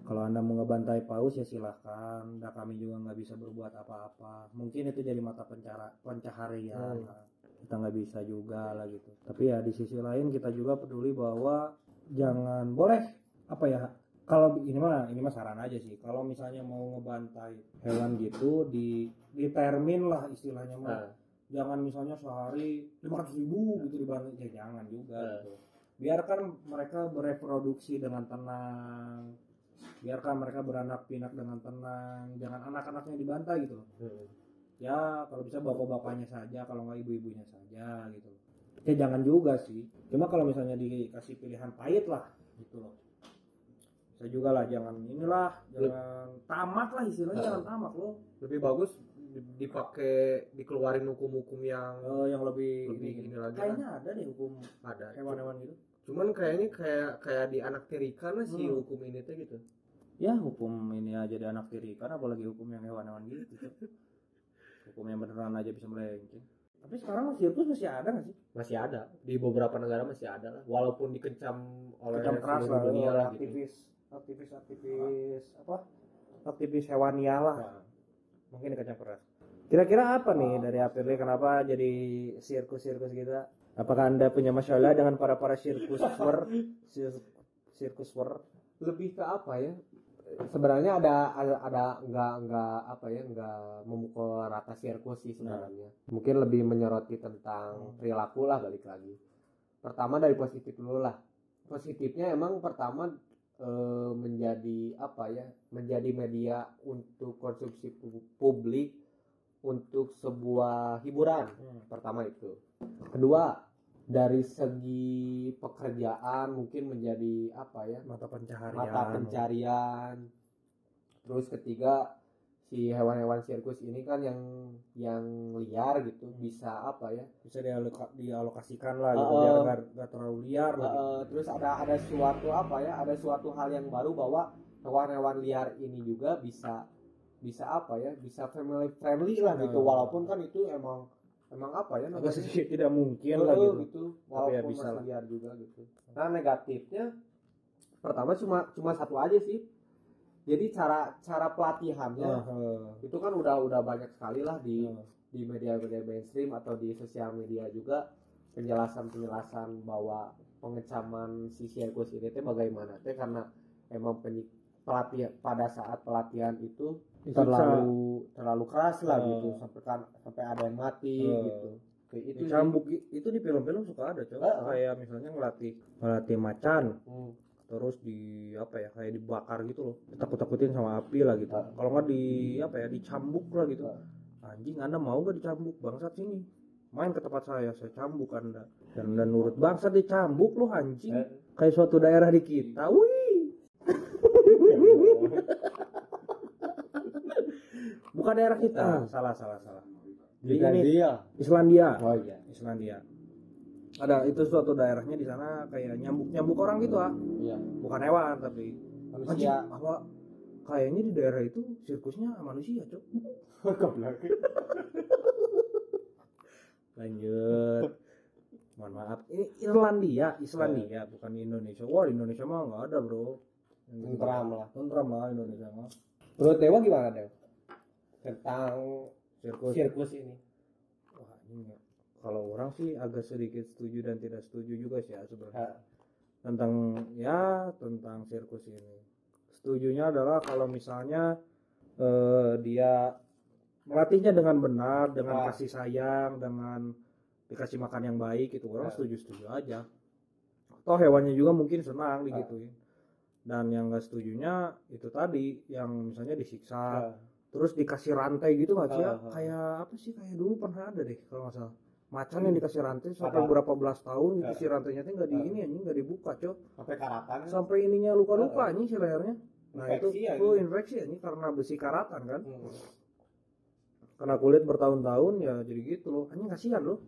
Kalau anda mau ngebantai paus ya silahkan. Dan kami juga nggak bisa berbuat apa-apa. Mungkin itu jadi mata pencara pencaharian. Hmm. Kita nggak bisa juga lah gitu. Tapi ya di sisi lain kita juga peduli bahwa jangan boleh apa ya kalau ini mah ini mah saran aja sih. Kalau misalnya mau ngebantai hewan gitu di ditermin lah istilahnya mah. Nah, jangan misalnya sehari lima ratus ribu gitu dibantai ya jangan juga Nah. gitu. Biarkan mereka bereproduksi dengan tenang. Biarkan mereka beranak pinak dengan tenang. Jangan anak-anaknya dibantai gitu heeh. Ya kalau bisa bapak-bapaknya saja kalau nggak ibu-ibunya saja gitu. Ya jangan juga sih. Cuma kalau misalnya dikasih pilihan pahit lah gitu loh. Bisa juga lah jangan inilah jangan tamak lah istilahnya Nah. jangan tamak loh. Lebih bagus di- dipakai dikeluarin hukum-hukum yang Eh, yang lebih, Lebih ini, ini lagi kayaknya ada deh hukum ada. hewan-hewan gitu. Cuman kayaknya kayak kayak di anak tirikan lah sih Hmm. hukum ini tuh gitu. Ya hukum ini aja di anak tiri kan apalagi hukum yang hewan-hewan gitu hukum yang beneran aja bisa melenceng. Tapi sekarang sirkus masih ada nggak sih? Masih ada. Di beberapa negara masih ada lah. Walaupun dikecam oleh Kecam keras seluruh lah dunia lah gitu. aktivis aktivis aktivis apa? Aktivis hewania lah. Nah, mungkin dikecam keras. Kira-kira apa nih dari APB kenapa jadi sirkus-sirkus kita apakah anda punya masalah dengan para para sirkuswer Sir- sirkuswer lebih ke apa ya sebenarnya ada ada, ada nggak nggak apa ya nggak memukul rata sirkus sih sebenarnya. Mungkin lebih menyoroti tentang perilaku lah balik lagi. Pertama dari positif dulu lah. Positifnya emang pertama eh, menjadi apa ya menjadi media untuk konsumsi pu- publik untuk sebuah hiburan. Pertama itu. Kedua dari segi pekerjaan mungkin menjadi apa ya? Mata pencaharian. Mata pencarian. Terus ketiga si hewan-hewan sirkus ini kan yang yang liar gitu bisa apa ya? Bisa dialoka- dialokasikan lah gitu Uh-uh. biar nggak nggak terlalu liar lah gitu. Eh, terus ada ada suatu apa ya? Ada suatu hal yang baru bahwa hewan-hewan liar ini juga bisa bisa apa ya? Bisa family friendly lah gitu. Uh. walaupun kan itu emang emang apa ya namanya sih tidak mungkin lah gitu gitu. Tapi ya bisa masih lah. liar juga gitu. Nah negatifnya pertama cuma cuma satu aja sih. Jadi cara cara pelatihannya Heeh. itu kan udah udah banyak sekali lah di Heeh. di media-media mainstream atau di sosial media juga penjelasan-penjelasan bahwa pengecaman si sirkus ini teh bagaimana teh karena emang penyi- pelatihan pada saat pelatihan itu Disiksa. terlalu terlalu keras lah Oh. gitu sampai kan sampai ada yang mati Oh. gitu. Kayak itu i- itu di film-film suka ada coba Heeh. kayak misalnya ngelatih ngelatih macan Hmm. terus di apa ya kayak dibakar gitu loh takut-takutin sama api lah gitu Ah. kalau nggak di apa ya dicambuk lah gitu Ah. anjing anda mau gak dicambuk bangsat sini main ke tempat saya saya cambuk anda dan anda nurut bangsat dicambuk loh anjing Eh. kayak suatu daerah di kita wih bukan daerah kita Ah. salah salah salah Di ini Brazil. Islandia Oh iya. Islandia ada itu suatu daerahnya di sana kayak nyambuk nyambuk orang gitu ah Iya. bukan hewan tapi Anjing, Manusia. apa kayaknya di daerah itu sirkusnya manusia cok Goblok. lanjut mohon maaf ini Irlandia Islandia bukan Indonesia wah Indonesia mah nggak ada bro. Tentram lah. tentram lah Indonesia mah Menurut Dewa gimana Dewa? Tentang sirkus sirkus ini. wah ini kalau orang sih agak sedikit setuju dan tidak setuju juga sih ya sebenarnya tentang ya tentang sirkus ini setujunya adalah kalau misalnya eh, dia melatihnya dengan benar dengan Ah. kasih sayang dengan dikasih makan yang baik itu orang Ah. setuju setuju aja toh hewannya juga mungkin senang Ah. digituin dan yang gak setujunya itu tadi yang misalnya disiksa. Terus dikasih rantai gitu nggak sih ya? Ah. kayak apa sih? Kayak dulu pernah ada deh kalau nggak salah. Macan yang dikasih rantai sampai Ada. berapa belas tahun gitu Ah. si rantainya tuh nggak di ini anjing nggak dibuka cok. Sampai karatan. sampai ininya luka-luka anjing si lehernya. Nah itu ya, itu infeksi anjing karena besi karatan kan? Hmm. kena kulit bertahun-tahun ya jadi gitu loh. Anjing kasihan loh.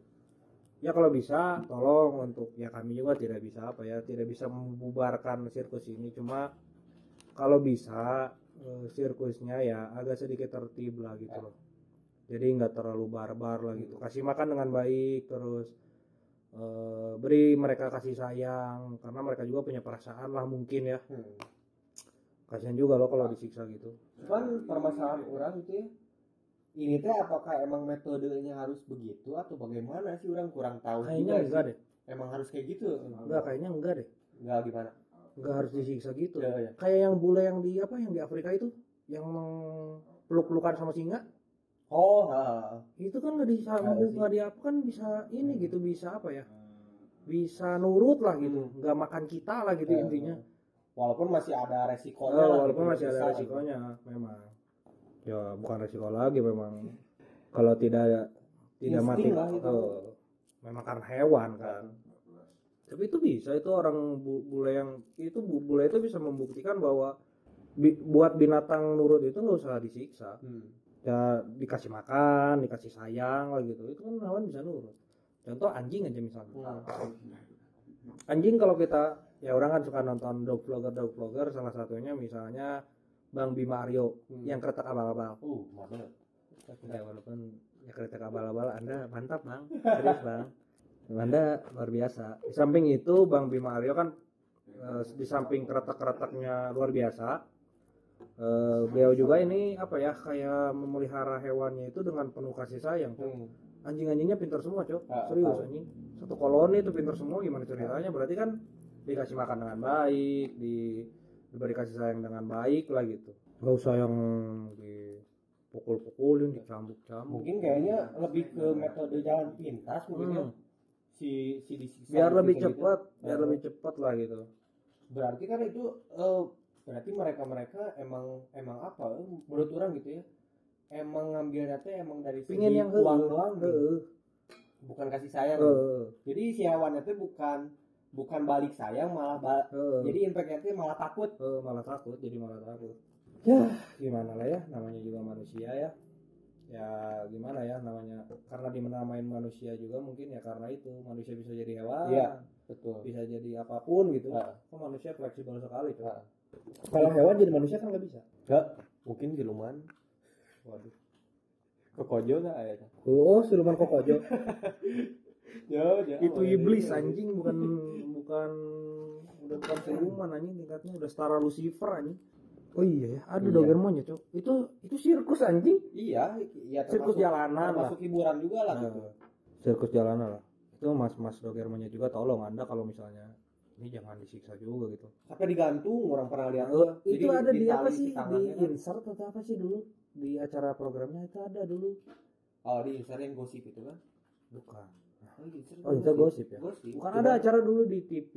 Ya kalau bisa tolong untuk ya kami juga tidak bisa apa ya tidak bisa membubarkan sirkus ini. Cuma kalau bisa eh, sirkusnya ya agak sedikit tertib lah gitu loh jadi nggak terlalu barbar lah gitu kasih makan dengan baik terus eh, beri mereka kasih sayang karena mereka juga punya perasaan lah mungkin ya Hmm. kasihan juga loh kalau disiksa gitu Cuman permasalahan orang itu ya, ini teh apakah emang metodenya harus begitu atau bagaimana sih orang kurang tahu kayaknya juga enggak sih. deh Emang harus kayak gitu? enggak kayaknya enggak deh Enggak gimana? Nggak harus disiksa gitu. Ya, ya. kayak yang bule yang di apa yang di Afrika itu yang peluk-pelukan sama singa. Oh, ha. itu kan nggak bisa nggak di apa kan bisa ini gitu bisa apa ya? Bisa nurut lah gitu. Hmm. nggak makan kita lah gitu Ya, intinya. Walaupun masih ada resikonya Oh, lah walaupun gitu, masih ada bisa. resikonya memang. Ya bukan resiko lagi memang. Kalau tidak tidak mati. Insting lah itu. oh, memang karena hewan kan tapi itu bisa itu orang bu- bule yang itu bu- bule itu bisa membuktikan bahwa bi- buat binatang nurut itu nggak usah disiksa. Hmm. ya dikasih makan dikasih sayang lah gitu. Itu kan hewan bisa nurut. Contoh anjing aja misalnya. Hmm. anjing kalau kita ya orang kan suka nonton dog vlogger dog vlogger. Salah satunya misalnya Bang Bima Aryo Hmm. yang kretek abal-abal Uh, ya walaupun ya kretek abal-abal anda mantap bang. Serius bang anda luar biasa. Di samping itu Bang Bima Aryo kan eh, di samping kretek-kreteknya luar biasa eh, beliau juga ini apa ya kayak memelihara hewannya itu dengan penuh kasih sayang Hmm. anjing-anjingnya pintar semua cok. Ah, serius anjing. Satu koloni itu pintar semua gimana ceritanya? Berarti kan dikasih makan dengan baik di diberi kasih sayang dengan baik lah gitu. Nggak usah yang dipukul-pukulin dicambuk-cambuk. Mungkin kayaknya lebih ke metode jalan pintas mungkin ya. Si si disiksa biar gitu lebih gitu. cepat biar Ah. lebih cepat lah gitu Berarti kan itu eh, berarti mereka-mereka emang emang apa? Menurut orang gitu ya. Emang ngambilnya teh emang dari segi pingin yang uang doang gitu. Bukan kasih sayang. Heueuh. Jadi si hewannya teh bukan bukan balik sayang malah ba- Heueuh. jadi impactnya teh malah takut. Heueuh, malah takut jadi malah takut ya gimana lah ya namanya juga manusia ya ya gimana ya namanya karena dimenamain manusia juga mungkin ya karena itu manusia bisa jadi hewan Iya. Betul. bisa jadi apa pun gitu Ah. kok manusia fleksibel sekali tuh kalau hewan jadi manusia kan nggak bisa Enggak, mungkin siluman. waduh Kekojo enggak ya? oh siluman kokojo Ya, ya. itu iblis anjing bukan bukan udah bukan siluman anjing tingkatnya udah setara Lucifer anjing oh iya ya ada Iya. dogermonnya cok itu itu sirkus anjing? Iya, iya sirkus jalanan lah. termasuk hiburan juga lah gitu. Nah, sirkus jalanan lah. Itu mas mas dogermonnya juga tolong anda kalau misalnya ini jangan disiksa juga gitu. Sampai digantung orang pernah lihat. Eh, Jadi itu ada di apa ditali sih? Si di tangannya kan. insert atau apa sih dulu? Di acara programnya itu ada dulu. Oh, di insert yang gosip itu kan. bukan. Oh, di insert oh itu gosip. ya? Gosip. bukan Cuma- ada acara dulu di TV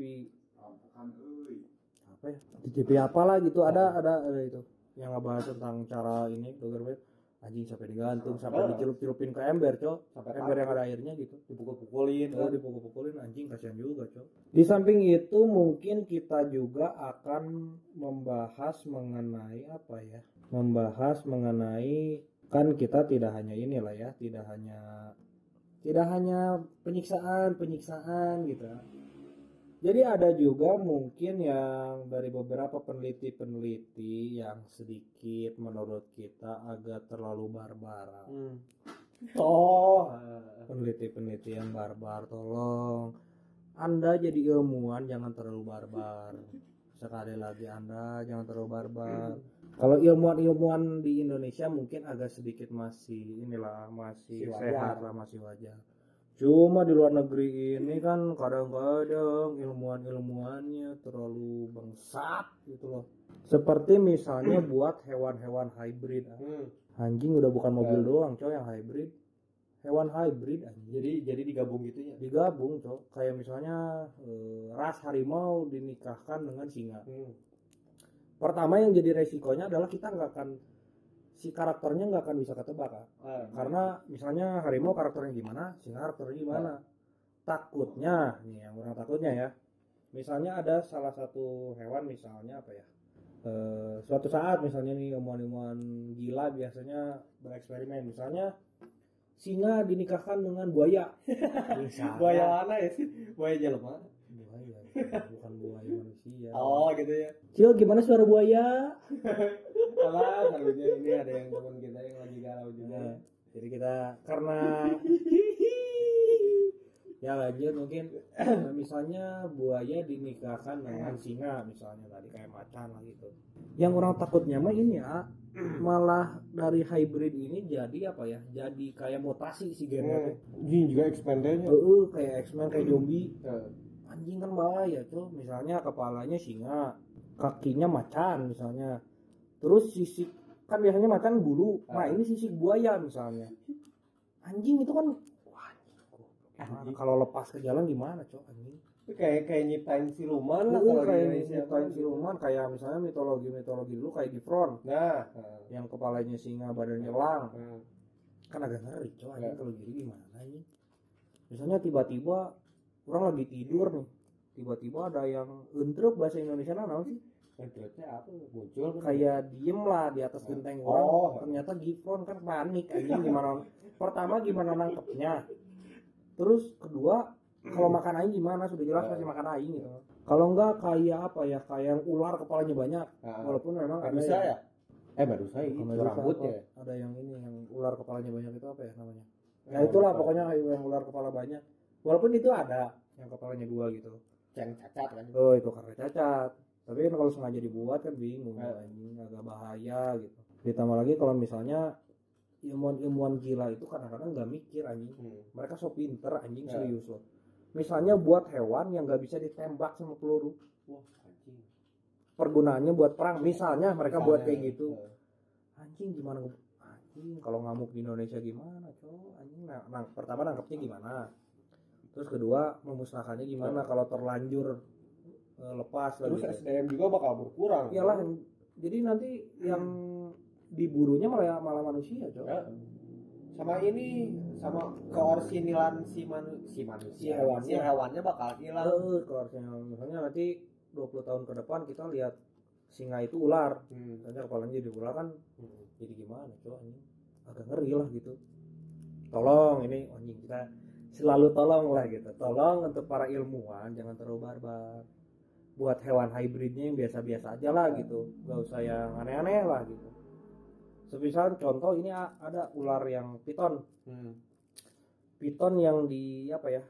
apa ya di TV apalah gitu ada ada ada itu yang ngebahas tentang cara ini dogerman anjing sampai digantung sampai dicelup-celupin ke ember cok sampai ember yang ada airnya gitu dipukul-pukulin Oh, kan. dipukul-pukulin anjing kasihan juga, Cok. Di samping itu mungkin kita juga akan membahas mengenai apa ya? Membahas mengenai kan kita tidak hanya inilah ya tidak hanya tidak hanya penyiksaan penyiksaan gitu jadi ada juga mungkin yang dari beberapa peneliti-peneliti yang sedikit menurut kita agak terlalu barbar Hmm. Oh, peneliti-peneliti yang barbar tolong. Anda jadi ilmuwan jangan terlalu barbar. Sekali lagi anda jangan terlalu barbar. Kalau ilmuwan-ilmuwan di Indonesia mungkin agak sedikit masih inilah masih Masih wajar. sehat. lah masih wajar cuma di luar negeri ini kan kadang-kadang ilmuwan-ilmuwannya terlalu bangsat gitu loh seperti misalnya buat hewan-hewan hybrid ah. Hmm. anjing udah bukan mobil Ya. doang coy yang hybrid hewan hybrid anjing Jadi jadi digabung gitu ya. digabung coy kayak misalnya eh, ras harimau dinikahkan dengan singa Hmm. pertama yang jadi resikonya adalah kita nggak akan si karakternya nggak akan bisa ketebak Kak. Ah, karena misalnya harimau karakternya gimana singa karakternya gimana takutnya nih yang orang takutnya ya misalnya ada salah satu hewan misalnya apa ya Eh, suatu saat misalnya nih ilmuwan-ilmuwan gila biasanya bereksperimen misalnya singa dinikahkan dengan buaya Misalnya. buaya mana ya sih? Buaya jelema. buaya bukan buaya manusia Oh, gitu ya. Cil gimana suara buaya Selanjutnya ini ada yang teman kita yang lagi galau juga. Nah, jadi kita karena ya lanjut mungkin. Nah, misalnya buaya dinikahkan dengan singa misalnya tadi kayak macan lah gitu. Yang orang takutnya mah ini ya malah dari hybrid ini jadi apa ya? Jadi kayak mutasi si gennya Jin juga expandernya. Heeh, kayak X-Men kayak zombie. Eh, anjing kan bahaya tuh. Misalnya kepalanya singa kakinya macan misalnya terus sisik kan biasanya macan bulu nah Ah. ini sisik buaya misalnya. Anjing itu kan wah anjing, kalau lepas ke jalan gimana cok anjing? Kayak kayak nyiptain siluman lah Heeh, kalau kayak nyiptain siluman kayak misalnya mitologi mitologi dulu kayak di front Nah, yang kepalanya singa badannya elang. eh. kan agak ngeri cok anjing Ya. kalau gini gimana ini misalnya tiba-tiba orang lagi tidur nih. Tiba-tiba ada yang gendruk bahasa Indonesia nah sih Apa? Muncul kan? kayak diem lah di atas genteng orang. Oh. ternyata Gifron kan panik anjing gimana? Pertama gimana nangkepnya? Terus kedua kalau makan aing gimana? Sudah jelas pasti makan aing gitu. Kalau enggak kayak apa ya? Kayak yang ular kepalanya banyak. Nah, walaupun memang ada yang- ya? Eh Medusa itu Bukan Medusa, rambutnya. ada yang ini yang ular kepalanya banyak itu apa ya namanya? Ya? nah itulah pokoknya yang ular kepala banyak. Walaupun itu ada yang kepalanya dua gitu. Yang cacat kan. oh itu karena cacat tapi kan kalau sengaja dibuat kan bingung Eh. anjing agak bahaya gitu. Ditambah lagi kalau misalnya ilmuwan-ilmuwan gila itu kadang-kadang nggak mikir anjing. Hmm. mereka so pinter anjing Eh. serius loh. Misalnya buat hewan yang nggak bisa ditembak sama peluru. Wah, anjing. pergunaannya buat perang. Misalnya mereka buat Misalnya, kayak gitu. eh, anjing gimana anjing kalau ngamuk di Indonesia gimana cowok anjing nah, nah, pertama nangkepnya gimana? Terus kedua memusnahkannya gimana kalau terlanjur lepas Terus gitu. SDM juga bakal berkurang. iyalah jadi nanti yang diburunya malah malah manusia cowok Ya. Sama ini sama keorsinilan si manu si manusia Si hewannya. si hewannya bakal hilang. Kalau harusnya misalnya nanti 20 tahun ke depan kita lihat singa itu ular Hmm. kepalanya jadi ular kan Hmm. jadi gimana cowok ini agak ngeri lah gitu tolong ini anjing kita selalu tolong lah gitu tolong untuk para ilmuwan jangan terlalu barbar buat hewan hybridnya yang biasa-biasa aja lah gitu. Gak usah yang aneh-aneh lah gitu. Semisal contoh ini ada ular yang piton. Hmm. piton yang di apa ya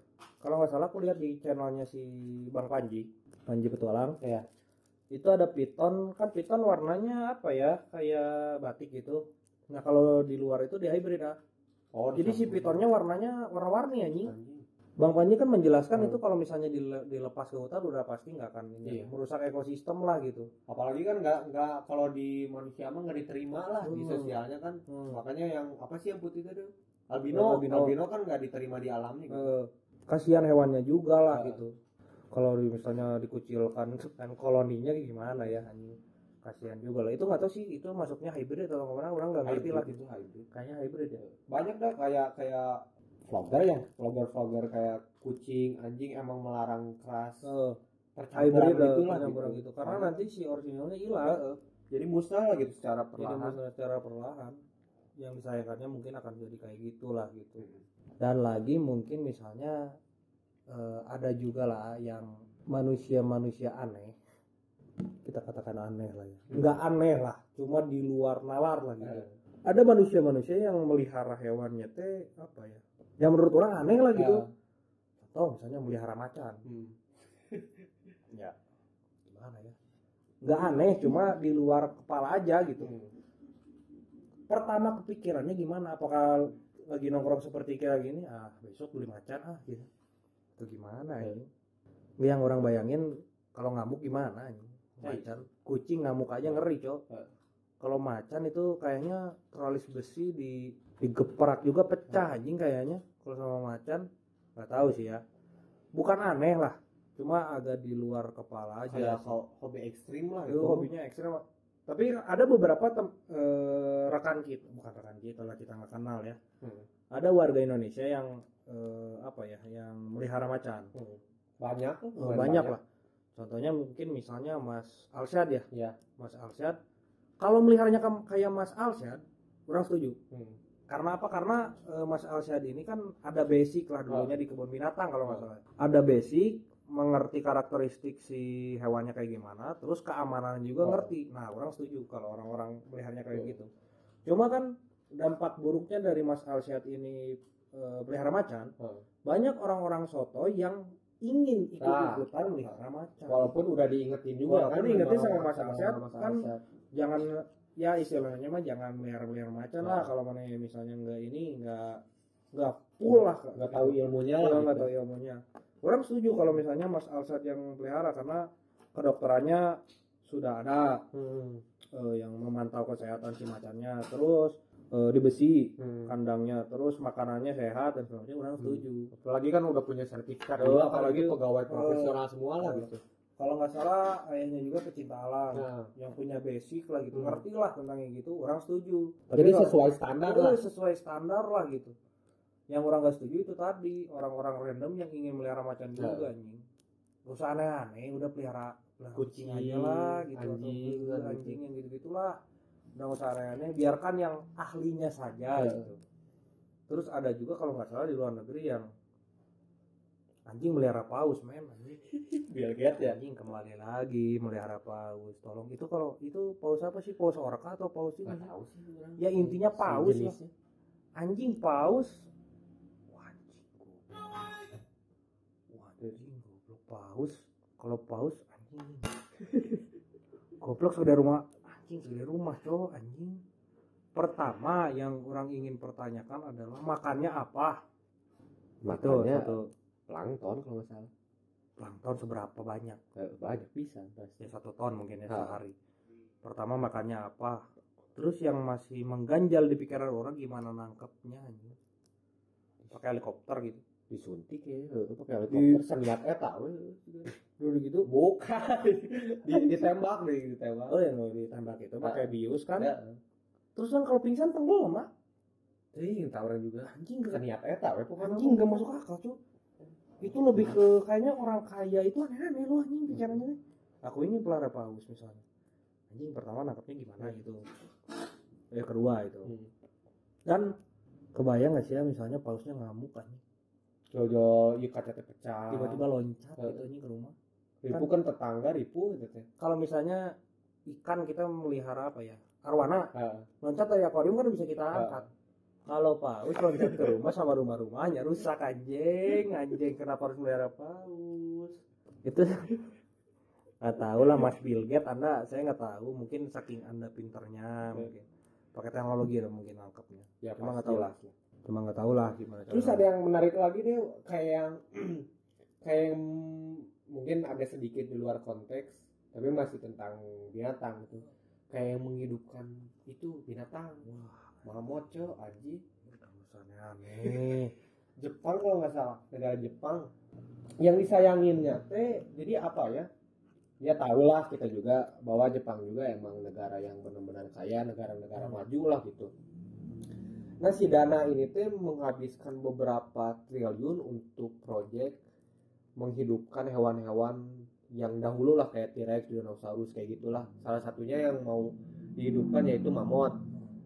kalau nggak salah aku lihat di channelnya si bang Panji Panji Petualang. Iya. itu ada piton kan piton warnanya apa ya kayak batik gitu. Nah kalau di luar itu di hybrid ah. Oh, jadi si pitonnya warnanya warna-warni Anjing. Bang Panji kan menjelaskan Hmm. itu kalau misalnya dile- dilepas ke hutan udah pasti nggak akan ini, Iya. merusak ekosistem lah gitu Apalagi kan nggak nggak kalau di manusia mah nggak diterima lah di Hmm. sosialnya kan. Hmm. Makanya yang apa sih yang putih itu? Albino. Albino. Albino, kan nggak diterima di alamnya gitu. Eh, kasihan hewannya juga lah Ah. gitu kalau di- misalnya dikucilkan kan koloninya gimana ya kasihan juga lah itu nggak tahu sih itu masuknya hybrid atau ke mana orang nggak ngerti lah gitu hybrid. kayaknya hybrid ya Banyak dah kayak kayak vlogger ya, vlogger-vlogger kayak kucing, anjing emang melarang keras. Eh, Percampuran gitu lah gitu. gitu. Karena nanti si originalnya hilang. Jadi musnah lah gitu secara jadi perlahan. masalah secara perlahan. Yang disayangkannya mungkin akan jadi kayak gitulah gitu. Dan lagi mungkin misalnya eh, ada juga lah yang manusia-manusia aneh. Kita katakan aneh lah ya. Nggak aneh lah cuma di luar nalar lah gitu. Ada manusia-manusia yang melihara hewannya teh apa ya yang menurut orang aneh lah gitu. Atau misalnya melihara macan. Hmm. ya gimana ya? Nggak aneh cuma di luar kepala aja gitu. Hmm. pertama kepikirannya gimana? Apakah lagi nongkrong seperti kayak gini? Ah besok beli macan ah gitu. Itu gimana ya yang orang bayangin kalau ngamuk gimana ini? Macan kucing ngamuk aja ngeri cok. Eh. kalau macan itu kayaknya teralis besi di digeprak juga pecah anjing kayaknya kalau sama macan nggak tahu sih ya. Bukan aneh lah cuma agak di luar kepala aja kayak sih. ho- hobi ekstrim lah itu. hobinya ekstrim. Tapi ada beberapa tem- eh, rekan kita bukan rekan kita lah kita nggak kenal ya. Hmm. ada warga Indonesia yang eh, apa ya yang melihara macan. Hmm. banyak Eh, banyak lah. Contohnya mungkin misalnya Mas Alsyad ya. Ya Mas Alsyad kalau meliharanya kayak Mas Alsyad orang setuju. Hmm. Karena apa karena eh, Mas Alsyad ini kan ada basic lah dulunya di kebun binatang kalau nggak salah ada basic mengerti karakteristik si hewannya kayak gimana terus keamanan juga Oh. ngerti nah orang setuju kalau orang-orang meliharnya kayak gitu cuma kan dampak buruknya dari Mas Alsyad ini eh, pelihara macan Oh. banyak orang-orang soto yang ingin Nah. ikut-ikutan melihara macan walaupun udah diingetin juga Walaupun kan diingetin sama Mas Arsyad, Mas kan jangan ya istilahnya mah jangan melihara macan Nah. lah kalau mana misalnya nggak ini nggak nggak full lah nggak tahu ilmunya Kalau lah nggak gitu. tahu ilmunya orang setuju kalau misalnya Mas Alsat yang pelihara karena kedokterannya sudah ada Hmm. eh, yang memantau kesehatan si macannya terus eh, di besi Hmm. kandangnya terus makanannya sehat dan sebagainya orang setuju apalagi kan udah punya sertifikat Oh, juga, apalagi- apalagi pegawai oh. profesional semua lah gitu kalau nggak salah ayahnya juga pecinta alam nah, yang punya basic lah gitu. Hmm. ngerti lah tentang yang gitu orang setuju. Jadi kalau- sesuai standar Itu lah. sesuai standar lah gitu. Yang orang gak setuju itu tadi orang-orang random yang ingin melihara macan Ya. juga anjing. Gak usah aneh-aneh udah pelihara, pelihara Kucing, aja lah gitu atau anjing, pelihara kan anjing yang gitu-gitu lah udah gak usah aneh-aneh biarkan yang ahlinya saja Ya. gitu. Terus ada juga kalau nggak salah di luar negeri yang anjing melihara paus men anjing. Biar lihat ya. Anjing kembali lagi melihara paus. Tolong itu kalau itu paus apa sih? Paus orca atau paus ini? Tahu sih orang. ya intinya paus lah Sejenisnya. anjing paus. Wah, anjing goblok. Wah, anjing goblok. Paus kalau paus anjing. Goblok sudah rumah. Anjing sudah rumah cowok anjing. Pertama yang orang ingin pertanyakan adalah makannya apa? Makannya satu plankton. Kalau nggak salah. Plankton seberapa banyak? Eh, banyak. Bisa pasti. Ya satu ton mungkin ya Ah. sehari. Pertama makannya apa? Terus yang masih mengganjal di pikiran orang gimana nangkepnya anjing? Pakai helikopter gitu. Disuntik ya eh, pakai helikopter seniat eta we. dulu gitu. Bukan. Di, ditembak deh ditembak. Oh yang mau ditembak itu pakai bius kan? Ya. Terus kan kalau pingsan tenggelam mak Ih, entah orang juga. Anjing gak seniat eta we pokoknya anjing gak masuk akal cuy itu lebih ke kayaknya orang kaya itu aneh-aneh lu anjing pikirannya. Aku ingin pelihara paus misalnya. Anjing pertama nangkepnya gimana gitu. Ya kedua itu Hmm. dan kebayang gak sih ya misalnya pausnya ngamuk kan Jojo yuk kaca pecah. Tiba-tiba loncat Ah. gitu anjing ke rumah. Ripu kan tetangga ripu gitu teh. Kalau misalnya ikan kita melihara apa ya arwana. Ah, loncat dari akuarium kan bisa kita angkat kalau paus loncat ke rumah sama rumah-rumahnya rusak anjing. Anjing kenapa harus melihara paus? Itu nggak tahu lah Mas Bill Gates anda saya nggak tahu. Mungkin saking anda pinternya mungkin. Pakai teknologi lah mungkin nangkepnya. Ya Cuma nggak tahu lah. cuma nggak tahu lah gimana terus ada yang menarik lagi deh kayak yang kayak yang mungkin agak sedikit di luar konteks tapi masih tentang binatang gitu. Kayak yang menghidupkan itu binatang. Wah mamot co aji. Urusannya aneh. Jepang kalau nggak salah negara Jepang. Yang disayanginnya teh jadi apa ya? Ya tahulah kita juga bahwa Jepang juga emang negara yang benar-benar kaya negara-negara Hmm. maju lah gitu. Nah si dana ini teh menghabiskan beberapa triliun untuk proyek menghidupkan hewan-hewan yang dahulu lah kayak T-Rex, dinosaurus kayak gitulah. Salah satunya yang mau dihidupkan yaitu mamut.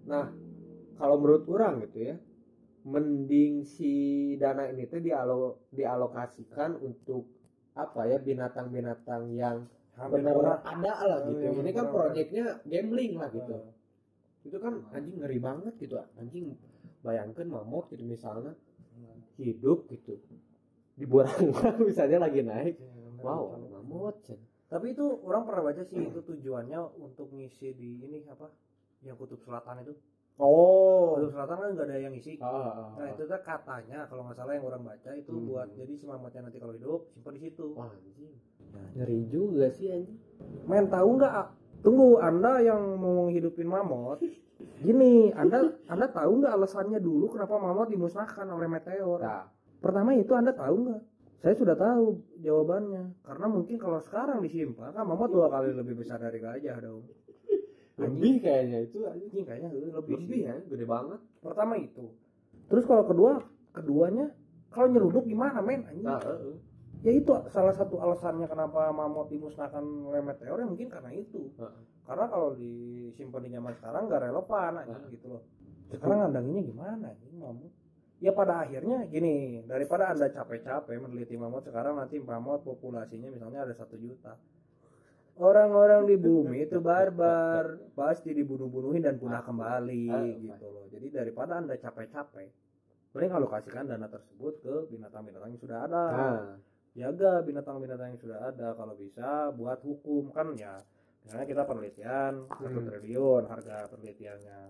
Nah kalau menurut orang gitu ya mending si dana ini tuh dialo dialokasikan untuk apa ya binatang-binatang yang Hampir benar punah. ada lah gitu. Ini kan proyeknya gambling lah gitu. Itu kan anjing ngeri banget gitu. Anjing bayangkan mamut gitu misalnya hidup gitu. Di misalnya lagi naik. Wow mamut tapi itu orang pernah baca sih itu tujuannya untuk ngisi di ini apa yang kutub selatan itu oh kutub selatan kan nggak ada yang isi Ah, ah, ah. nah itu tuh katanya kalau nggak salah yang orang baca itu Hmm. buat jadi si mamutnya nanti kalau hidup simpan di situ. Wah, anjing. Ngeri juga sih anjing. Men tahu nggak tunggu anda yang mau menghidupin mamut gini anda anda tahu nggak alasannya dulu kenapa mamut dimusnahkan oleh meteor? Nah pertama itu anda tahu nggak? Saya sudah tahu jawabannya. Karena mungkin kalau sekarang disimpan kan mamut dua kali lebih besar dari gajah dong lebih kayaknya itu anjing. Kayaknya lebih, lebih ya. Gede banget. Pertama itu. Terus kalau kedua keduanya kalau nyeruduk gimana men? Anjing. Nah heeh. ya itu salah satu alasannya kenapa mamut dimusnahkan oleh meteor ya mungkin karena itu. Heeh. karena kalau disimpan di zaman sekarang nggak relevan anjing gitu loh. Sekarang ngandanginnya gimana anjing mamut? Ya pada akhirnya gini daripada anda capek-capek meneliti mamut sekarang nanti mamut populasinya misalnya ada satu juta orang-orang di bumi itu barbar pasti dibunuh-bunuhin dan punah kembali Ah, gitu loh. Jadi daripada anda capek-capek mending alokasikan dana tersebut ke binatang-binatang yang sudah ada. Nah jaga binatang-binatang yang sudah ada kalau bisa buat hukum. Kan ya misalnya kita penelitian satu Hmm. triliun harga penelitiannya.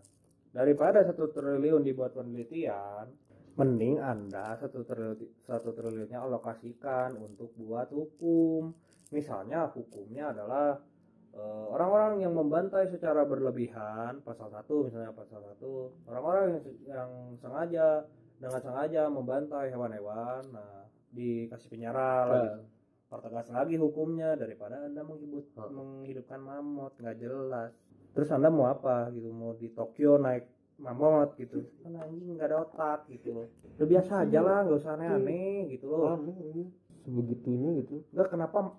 Daripada satu triliun dibuat penelitian mending anda satu triliun satu triliunnya alokasikan untuk buat hukum misalnya hukumnya adalah eh, orang-orang yang membantai secara berlebihan pasal satu misalnya pasal satu orang-orang yang, yang sengaja dengan sengaja membantai hewan-hewan nah dikasih penjara lagi. Pertegas lagi hukumnya daripada anda menghibut, menghidupkan mamut nggak jelas. Terus anda mau apa gitu mau di Tokyo naik mamut gitu. Kan anjing nggak ada otak gitu udah biasa aja lah nggak usah aneh-aneh gitu loh. Sebegitunya gitu. Nggak kenapa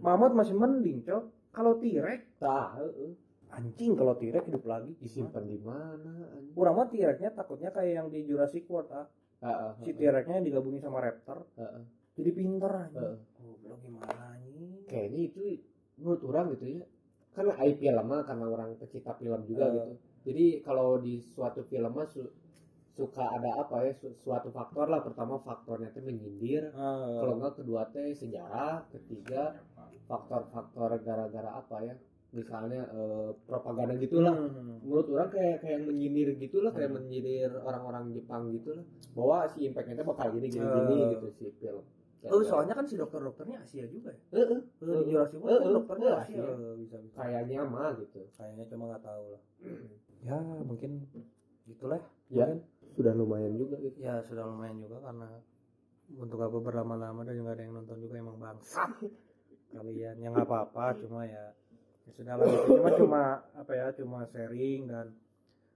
mamut masih mending cok. Kalau tah heeh. anjing kalau tirek hidup lagi. Disimpan di mana kurang mah tireknya takutnya kayak yang di Jurassic World ah. Si heeh, tireknya digabungin sama raptor. Jadi pinter Heeh. goblok gimana anjing? Kayaknya itu menurut orang gitu ya. Karena IP lama karena orang pecinta film juga gitu. Jadi kalau di suatu film mah su- suka ada apa ya su- suatu faktor lah pertama faktornya itu menyindir Ah, kalau enggak kedua teh sejarah ketiga faktor-faktor gara-gara apa ya misalnya eh, propaganda gitulah Hmm. menurut orang kayak kayak menyindir gitulah kayak Hmm. menyindir orang-orang Jepang gitulah bahwa si impactnya tuh bakal gini gini Eh. gini gitu si film Oh, soalnya kan si dokter-dokternya Asia juga ya. Eh, eh, Eh, di Eh, Jurassic World kan eh, dokternya eh, Asia. Eh, bisa bisa. kayaknya mah gitu Kayaknya cuma nggak tahu lah. ya mungkin gitulah. Ya. Mungkin. Sudah lumayan juga gitu. Ya sudah lumayan juga karena untuk apa berlama-lama dan nggak ada yang nonton juga emang bangsat. Kalian yang apa-apa cuma ya ya sudah lah gitu. cuma cuma apa ya cuma sharing dan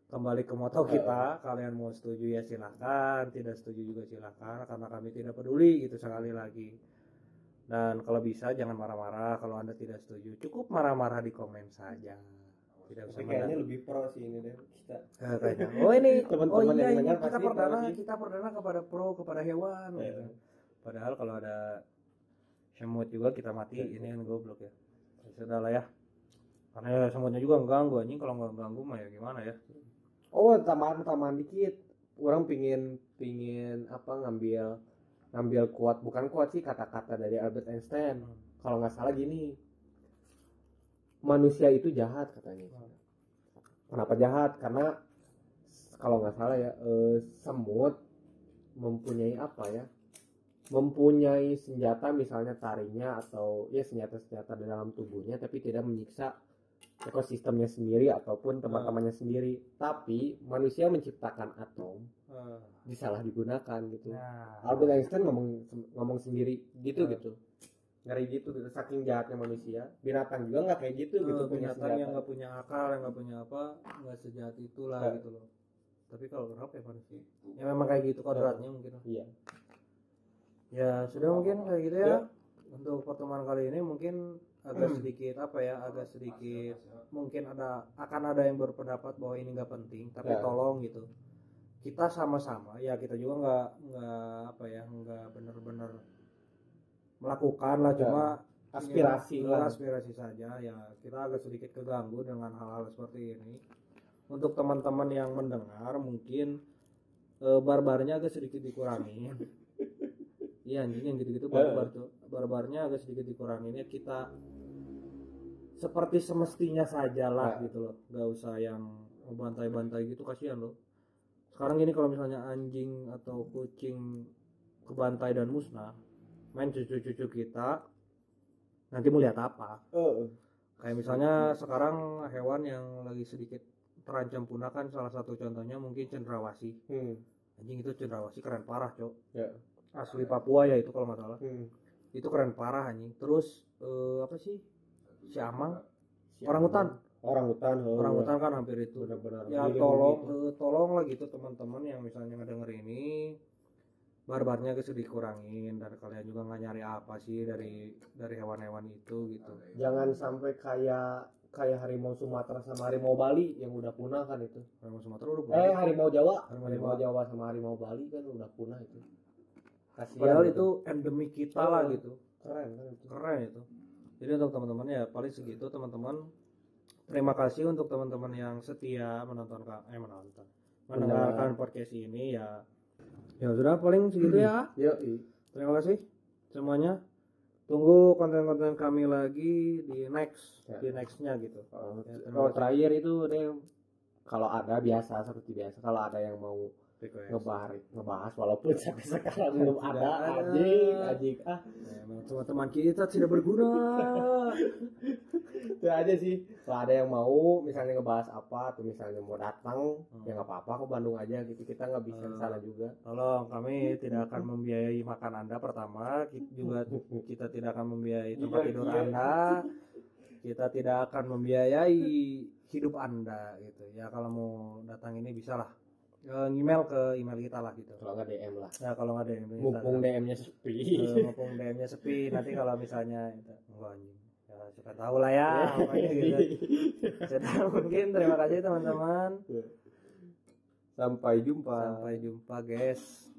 kembali ke moto kita. Kalian mau setuju ya silahkan tidak setuju juga silahkan karena kami tidak peduli gitu sekali lagi. Dan kalau bisa jangan marah-marah kalau anda tidak setuju cukup marah-marah di komen saja tidak Tapi kayaknya lebih pro sih ini deh kita. Kayaknya. oh ini oh Teman-teman iya yang dengar kita perdana kita perdana kepada pro kepada hewan. Iya. gitu. padahal kalau ada semut juga kita mati ini kan goblok ya. Sudah lah ya. Karena ya semutnya juga ganggu anjing. Kalau nggak ganggu mah ya gimana ya? Oh tambahan tambahan dikit. Orang pingin pingin apa ngambil ngambil kuat. Bukan kuat sih kata-kata dari Albert Einstein. Kalau nggak salah gini manusia itu jahat katanya. Kenapa jahat? Karena kalau nggak salah ya eh, semut mempunyai apa ya? Mempunyai senjata misalnya taringnya atau ya senjata-senjata di dalam tubuhnya tapi tidak menyiksa ekosistemnya sendiri ataupun teman-temannya sendiri. Tapi manusia menciptakan atom disalah digunakan gitu. Nah. Albert Einstein ngomong ngomong sendiri gitu Hmm. gitu ngeri gitu gitu. Saking jahatnya manusia. Binatang juga nggak kayak gitu gitu Eh, punya binatang yang nggak punya akal yang nggak punya apa nggak sejahat itulah Ya. gitu loh. Tapi kalau kenapa ya manusia. Ya memang kayak gitu kodratnya mungkin iya. Ya sudah mungkin kayak gitu ya. Ya. untuk pertemuan kali ini mungkin agak sedikit apa ya agak sedikit. Mungkin ada akan ada yang berpendapat bahwa ini nggak penting tapi Ya. tolong gitu. Kita sama-sama ya kita juga nggak nggak apa ya nggak benar-benar melakukan lah Ya. cuma aspirasi ini lah. aspirasi saja. Ya kita agak sedikit keganggu dengan hal-hal seperti ini. Untuk teman-teman yang mendengar mungkin eh, barbarnya agak sedikit dikurangi. Iya anjing yang gitu-gitu barbar tuh. Barbarnya agak sedikit dikurangi. Ya kita seperti semestinya saja lah Ya. gitu loh. Nggak usah yang bantai-bantai gitu kasihan loh. Sekarang gini kalau misalnya anjing atau kucing kebantai dan musnah main cucu-cucu kita nanti mau lihat apa. Heeh. kayak misalnya sekarang hewan yang lagi sedikit terancam punah kan salah satu contohnya mungkin cendrawasih Hmm. anjing itu cendrawasih keren parah cok. Ya. asli Papua ya itu kalau nggak salah. Hmm. itu keren parah anjing. Terus eh, apa sih? Si Amang? Orang hutan orang hutan oh, orang hutan kan hampir itu. Benar-benar. Ya tolong eh, tolong lah gitu teman-teman yang misalnya ngedenger ini barbarnya sedikit dikurangin dan kalian juga nggak nyari apa sih dari dari hewan-hewan itu gitu. Jangan sampai kayak kayak harimau Sumatera sama harimau Bali yang udah punah kan itu. Harimau Sumatera udah eh punah. harimau Jawa. Harimau harimau Jawa. Sama harimau Bali kan udah punah itu. Kasihan padahal gitu. itu endemik kita lah Oh. gitu. keren kan itu. Keren itu. Jadi untuk teman-teman ya paling segitu teman-teman. Terima kasih untuk teman-teman yang setia menonton eh menonton. Mendengarkan podcast ini ya ya sudah paling segitu ya. Yoi. terima kasih semuanya. Tunggu konten-konten kami lagi di next Ya. di nextnya gitu. Oh, Ya, kalau terakhir itu deh kalau ada biasa seperti biasa. Kalau ada yang mau request ngebahas ngebahas walaupun sampai sekarang belum ada. anjing anjing. Ah. Ya, teman-teman kita tidak berguna. Itu aja sih. Kalau ada yang mau misalnya ngebahas apa atau misalnya mau datang Hmm. ya nggak apa-apa ke Bandung aja gitu. Kita nggak bisa ke sana juga. tolong kami tidak akan membiayai makan anda pertama. Ki- juga kita tidak akan membiayai tempat Iya, tidur iya. anda. Kita tidak akan membiayai hidup anda gitu. Ya kalau mau datang ini bisa lah Eh, email ke email kita lah gitu. Kalau nggak DM lah. Ya kalau nggak yang minta mumpung DM-nya sepi. Eh, mumpung DM-nya sepi nanti kalau misalnya itu enggak anjing. Ya suka tahu lah ya pokoknya gitu. Sudah mungkin. Terima kasih teman-teman. Sampai jumpa. Sampai jumpa guys